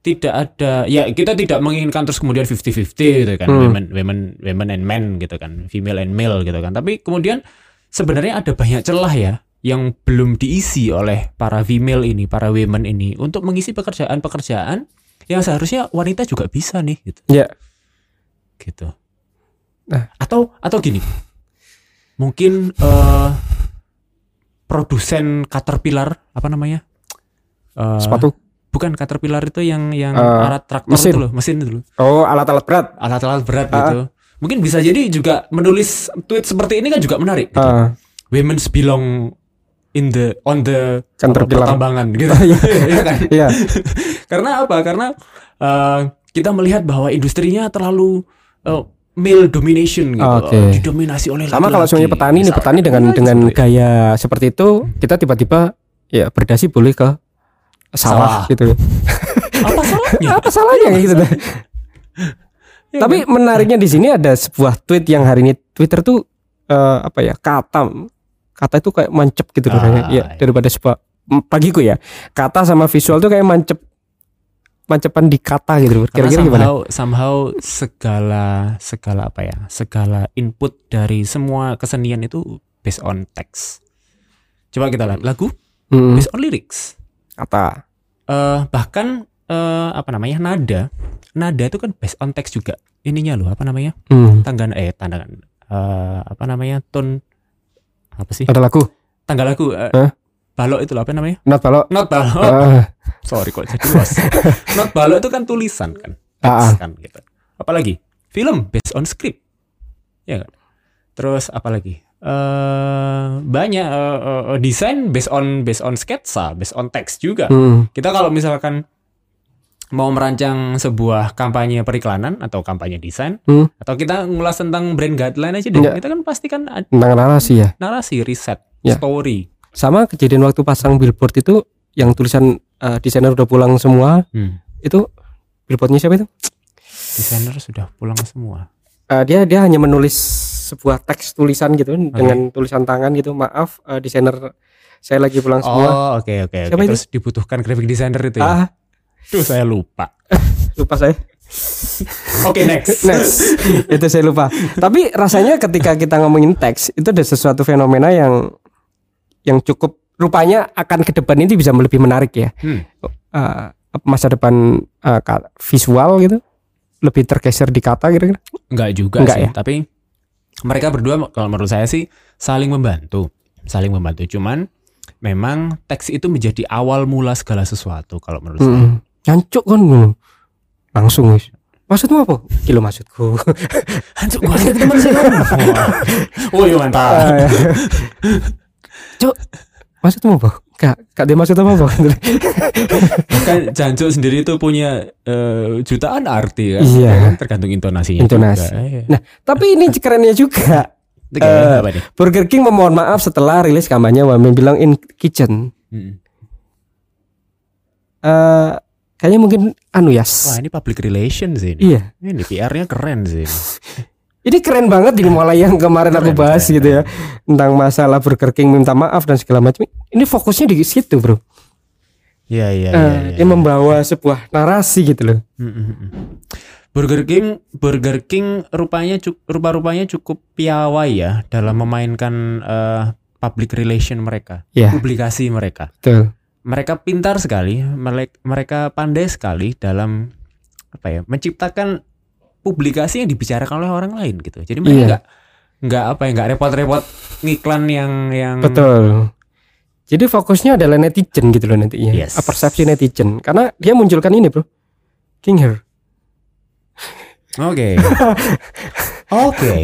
tidak ada ya kita tidak menginginkan terus kemudian 50-50 gitu kan Hmm. women women women and men gitu kan female and male gitu kan tapi kemudian sebenarnya ada banyak celah ya yang belum diisi oleh para female ini para women ini untuk mengisi pekerjaan-pekerjaan yang seharusnya wanita juga bisa nih gitu Ya, gitu. Nah. Atau atau gini, mungkin eh produsen Caterpillar apa namanya? Eh, sepatu. Bukan Caterpillar itu yang yang Eh, alat traktor mesin. itu loh, mesin itu loh, Oh, alat-alat berat. alat-alat berat Ah. gitu. Mungkin bisa jadi juga menulis tweet seperti ini kan juga menarik. Gitu. Ah, Women's belong in the on the Caterpillar. pertambangan gitu. Iya. Iya kan? Iya. Karena apa? Karena eh, kita melihat bahwa industrinya terlalu eh, male domination gitu. Eh, didominasi oleh Sama laki-laki. kalau semuanya petani nih Misalkan. petani dengan Iya, dengan seperti- gaya seperti itu kita tiba-tiba ya berdasi boleh ke Sawah. sawah, gitu. apa salahnya? Apa salahnya kayak gitu? Ya Tapi menariknya di sini ada sebuah tweet yang hari ini Twitter tuh eh, apa ya kata kata itu kayak mancep gitu loh Ah, kayaknya. ya iya. daripada sebuah bagiku ya kata sama visual tuh kayak mancep mancepan di kata gitu Kira-kira gimana? somehow, somehow segala segala apa ya segala input dari semua kesenian itu based on text. Coba kita lihat lagu Mm, based on lyrics. kata. eh bahkan eh, apa namanya nada nada itu kan based on text juga ininya loh apa namanya Hmm, tangga eh tangga eh, apa namanya tone apa sih? Ada lagu. tangga lagu eh, Hah? balok itu loh apa namanya? Not balok. not balok. Ah, sorry kok jadi luas. Not balok itu kan tulisan kan? Ah, teks kan gitu. Apalagi? Film based on script. Ya kan? Terus apalagi? Eh banyak eh, eh, desain based on based on sketsa based on text juga. Hmm, kita kalau misalkan mau merancang sebuah kampanye periklanan atau kampanye desain Hmm. atau kita ngulas tentang brand guideline aja deh Iya. kita kan pasti kan tentang narasi ya. narasi riset Ya. story Sama kejadian waktu pasang billboard itu yang tulisan eh, desainer udah pulang semua hmm. itu billboardnya siapa itu? desainer sudah pulang semua Eh, dia dia hanya menulis sebuah teks tulisan gitu dengan tulisan tangan gitu. Maaf eh, desainer saya lagi pulang semua. oh oke oke Siapa oke. itu? terus dibutuhkan graphic designer itu ya Ah, Duh saya lupa lupa saya. oke next Next. itu saya lupa. Tapi rasanya ketika kita ngomongin teks itu ada sesuatu fenomena yang yang cukup rupanya akan ke depan ini bisa lebih menarik ya. Hmm. Eh, masa depan eh, ka- visual gitu lebih tergeser di kata kira-kira. Enggak juga Enggak sih ya? tapi mereka berdua kalau menurut saya sih saling membantu saling membantu cuman memang teks itu menjadi awal mula segala sesuatu kalau menurut saya Hmm. Nyancuk kan ngono. langsung wis. Maksudmu apa? Kilo maksudku. Hancur gua ada teman saya. Woi mantap. Ah, ya. Cuk, maksudmu apa? Kak, kak dia maksud apa kan Jancuk sendiri itu punya eh, jutaan arti kan. Iya. Ya kan? Tergantung intonasinya Intonasi. juga. Iya. Nah, tapi ini kerennya juga. Eh, apa nih? Burger King memohon maaf setelah rilis kampanye Wamen bilang in kitchen. Mm. Eh, kayaknya mungkin anu ya. Wah ini public relations sih ini. Iya. Ini PR-nya keren sih. Ini keren banget ini mulai yang kemarin aku Keren, bahas keren, gitu ya tentang masalah Burger King minta maaf dan segala macam. Ini fokusnya di situ, Bro. Iya iya Eh, iya. iya. dia membawa sebuah narasi gitu loh. Mm, mm, mm. Burger King, Burger King rupanya rupa-rupanya cukup piawai ya dalam memainkan eh, public relation mereka, Iya. publikasi mereka. Betul. Mereka pintar sekali, merek- mereka pandai sekali dalam apa ya, menciptakan publikasi yang dibicarakan oleh orang lain gitu. Jadi mereka Iya. nggak nggak apa ya, nggak repot-repot ngiklan yang yang Betul. Jadi fokusnya adalah netizen gitu loh nantinya. Yes. Persepsi netizen. Karena dia munculkan ini, Bro. King Her. Oke. Oke.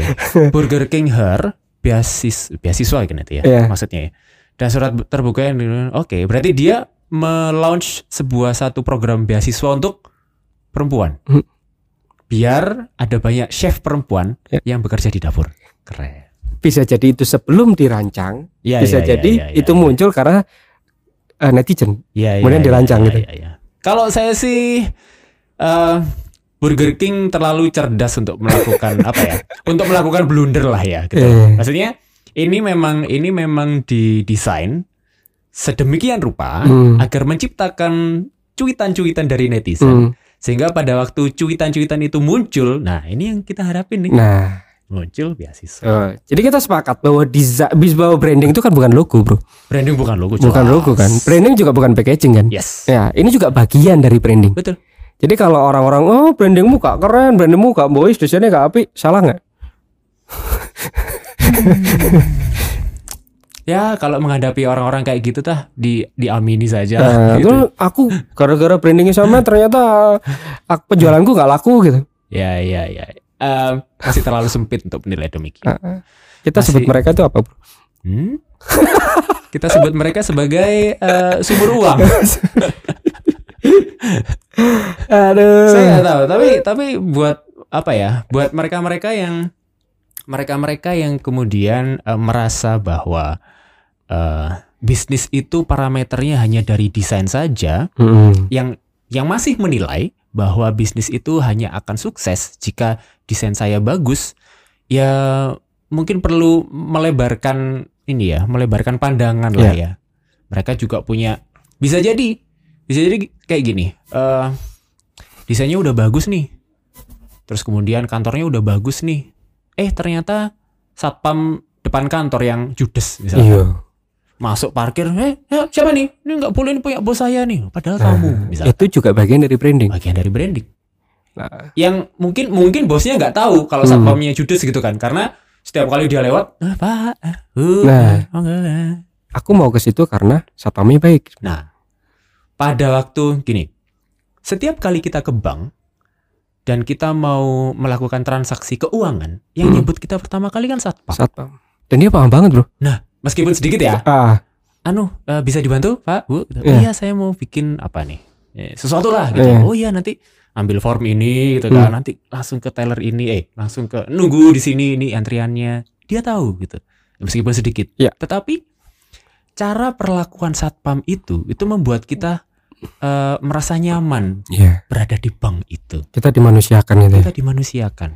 Burger King Her beasis beasiswa gitu ya. Iya. Maksudnya ya. Dan surat terbuka yang oke, berarti dia melaunch sebuah satu program beasiswa untuk perempuan. Hmm. Biar ada banyak chef perempuan Ya. yang bekerja di dapur. Keren. Bisa jadi itu sebelum dirancang, Ya, bisa ya, ya, jadi ya, ya, itu ya. muncul karena eh, netizen. Iya, Kemudian iya, dirancang iya, gitu. iya, iya. Kalau saya sih eh, Burger King terlalu cerdas untuk melakukan apa ya? Untuk melakukan blunder lah ya gitu. Eh. Maksudnya ini memang ini memang didesain sedemikian rupa Hmm. agar menciptakan cuitan-cuitan dari netizen Hmm. sehingga pada waktu cuitan-cuitan itu muncul, nah ini yang kita harapin nih Nah, muncul beasiswa. eh, jadi kita sepakat bahwa desain bahwa branding itu kan bukan logo, Bro. Branding bukan logo, Bukan jelas. logo kan. Branding juga bukan packaging kan. Yes, Ya, ini juga bagian dari branding. betul. Jadi kalau orang-orang oh brandingmu gak keren, brandingmu gak boys, desainnya gak api, salah nggak? Ya kalau menghadapi orang-orang kayak gitu tah di diamini saja. Nah, gitu. terus aku gara-gara brandingnya sama ternyata aku, penjualanku nggak laku gitu. Ya ya ya. Em, masih terlalu sempit untuk menilai demikian. Kita Masih- sebut mereka itu apa? Bro? Hmm? Kita sebut mereka sebagai eh, sumber uang. Aduh. Saya nggak tahu, tapi tapi buat apa ya? Buat mereka-mereka yang mereka-mereka yang kemudian eh, merasa bahwa eh, bisnis itu parameternya hanya dari desain saja, Mm-mm. yang yang masih menilai bahwa bisnis itu hanya akan sukses jika desain saya bagus, ya mungkin perlu melebarkan ini ya, melebarkan pandangan lah ya. Mereka juga punya bisa jadi bisa jadi kayak gini. eh desainnya udah bagus nih. Terus kemudian kantornya udah bagus nih. Eh ternyata satpam depan kantor yang judes misalnya Iya. masuk parkir eh ya, siapa nih ini nggak boleh ini punya bos saya nih padahal Nah, kamu misalnya Itu juga bagian dari branding. bagian dari branding Nah, yang mungkin mungkin bosnya nggak tahu kalau Hmm. satpamnya judes gitu kan karena setiap kali dia lewat ah, pak uh, Nah. oh, enggak." aku mau ke situ karena satpamnya baik. nah pada waktu gini setiap kali kita ke bank dan kita mau melakukan transaksi keuangan yang Hmm. nyebut kita pertama kali kan satpam Satpam. Dan dia paham banget, Bro. meskipun sedikit ya Ah, anu eh, bisa dibantu pak bu Gitu. Iya. iya saya mau bikin apa nih Eh, sesuatu lah gitu Iya. oh iya nanti ambil form ini gitu kan nanti langsung ke teller ini eh langsung ke nunggu di sini ini antriannya dia tahu gitu meskipun sedikit Iya. tetapi cara perlakuan satpam itu itu membuat kita eh, merasa nyaman iya. berada di bank itu Kita dimanusiakan itu. ya. kita dimanusiakan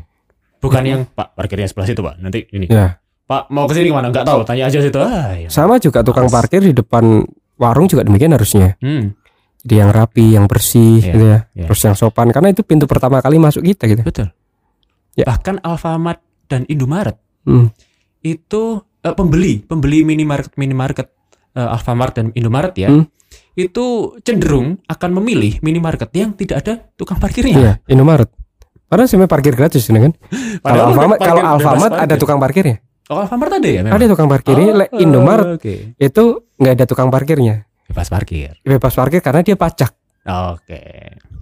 bukan yang pak parkirnya sebelah situ pak nanti ini Ya. pak mau ke sini ke mana nggak tahu tanya aja situ ah, ya. Sama juga tukang Males. parkir di depan warung juga demikian harusnya. hmm, Jadi yang rapi, yang bersih Iya, gitu ya. iya. Terus yang sopan karena itu pintu pertama kali masuk kita gitu. Betul. Ya. Bahkan Alfamart dan Indomaret Hmm. itu eh, pembeli, pembeli minimarket minimarket eh, Alfamart dan Indomaret ya. Hmm. Itu cenderung akan memilih minimarket yang tidak ada tukang parkirnya. Iya, Indomaret. Padahal sebenarnya parkir gratis ini kan. Kalau Alfamart, kalau Alfamart ada tukang parkirnya. Oh, Alfamart ada ya memang. Ada tukang parkirnya. Le- Indomaret Oke. itu nggak ada tukang parkirnya. Bebas parkir. Bebas parkir karena dia pajak, Oke.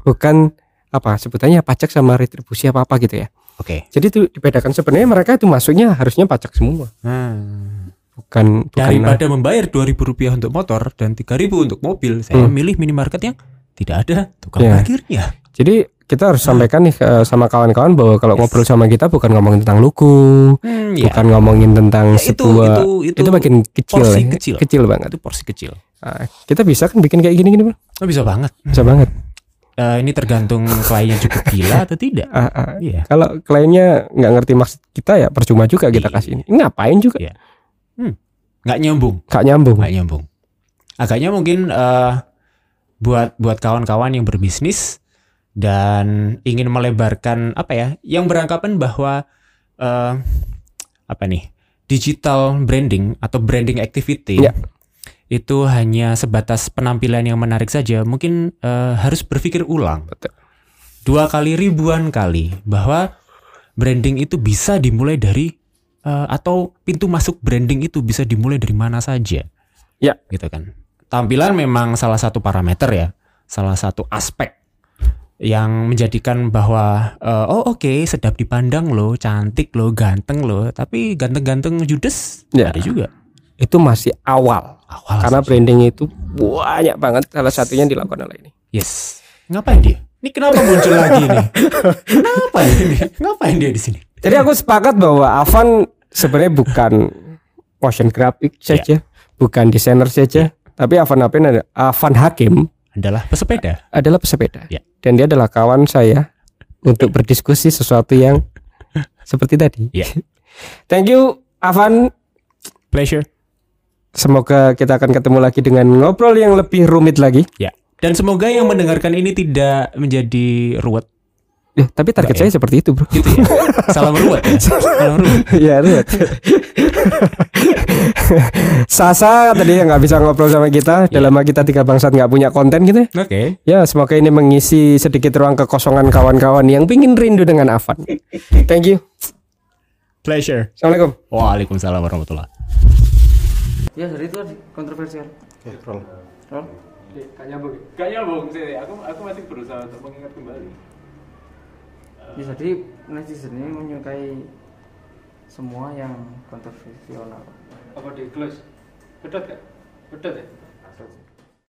bukan apa sebutannya pajak sama retribusi apa apa gitu ya. Oke. Jadi itu dibedakan sebenarnya mereka itu masuknya harusnya pajak semua, Hmm. Bukan bukan Daripada membayar Rp2.000 untuk motor dan Rp3.000 untuk mobil, saya Hmm. milih minimarket yang tidak ada tukang Iya. parkirnya. Jadi kita harus sampaikan nih ke- sama kawan-kawan bahwa kalau Yes. ngobrol sama kita bukan ngomongin tentang luku, Hmm, ya. bukan ngomongin tentang Ya, itu, sebuah itu, itu, itu bagian kecil, porsi ya. kecil. kecil banget. itu porsi kecil. Nah, kita bisa kan bikin kayak gini-gini, bro? Oh, bisa banget. Bisa banget. Eh, ini tergantung kliennya cukup gila atau tidak. Ah, ah. Iya. Kalau kliennya nggak ngerti maksud kita ya percuma juga kita Iya. kasih ini. Ngapain juga? Iya. Nggak nyambung, Gak nyambung. nggak nyambung. Agaknya mungkin eh, buat buat kawan-kawan yang berbisnis dan ingin melebarkan apa ya, yang beranggapan bahwa eh, apa nih digital branding atau branding activity Ya. itu hanya sebatas penampilan yang menarik saja, mungkin eh, harus berpikir ulang Betul. dua kali ribuan kali bahwa branding itu bisa dimulai dari eh, atau pintu masuk branding itu bisa dimulai dari mana saja. Ya. Gitu kan. Tampilan memang salah satu parameter ya, salah satu aspek yang menjadikan bahwa eh, oh oke sedap dipandang loh, cantik loh, ganteng loh, tapi ganteng-ganteng judes Ya. ada juga. Itu masih awal. Awal Karena saja. branding itu banyak banget salah satunya yang dilakukan oleh ini. yes. Ngapain dia? Ini kenapa muncul lagi nih? Kenapa ini? Ngapain dia di sini? Jadi aku sepakat bahwa Avan sebenarnya bukan motion graphic saja, bukan desainer saja, tapi Avan Hakim ada Avan Hakim Adalah pesepeda. adalah pesepeda. Ya. Dan dia adalah kawan saya untuk berdiskusi sesuatu yang seperti tadi. Ya. Thank you Avan. Pleasure. Semoga kita akan ketemu lagi dengan ngobrol yang lebih rumit lagi. Ya. Dan semoga yang mendengarkan ini tidak menjadi ruwet Eh, tapi target saya seperti itu, Bro. gitu ya. Salam ruwet ya. Salam ruwet. ya ruwet. Sasa tadi yang nggak bisa ngobrol sama kita dalam hal kita tiga bangsat nggak punya konten gitu ya. Oke. Ya semoga ini mengisi sedikit ruang kekosongan kawan-kawan yang pingin rindu dengan Avan. Thank you. Pleasure. Assalamualaikum. Waalaikumsalam warahmatullah. Ya hari itu kontroversial. roll. Roll. Gak nyambung. Gak nyambung sih. Aku aku masih berusaha untuk mengingat kembali. Ya, jadi netizen ini menyukai semua yang kontroversial. Apa di close? Pedot gak? Pedot ya?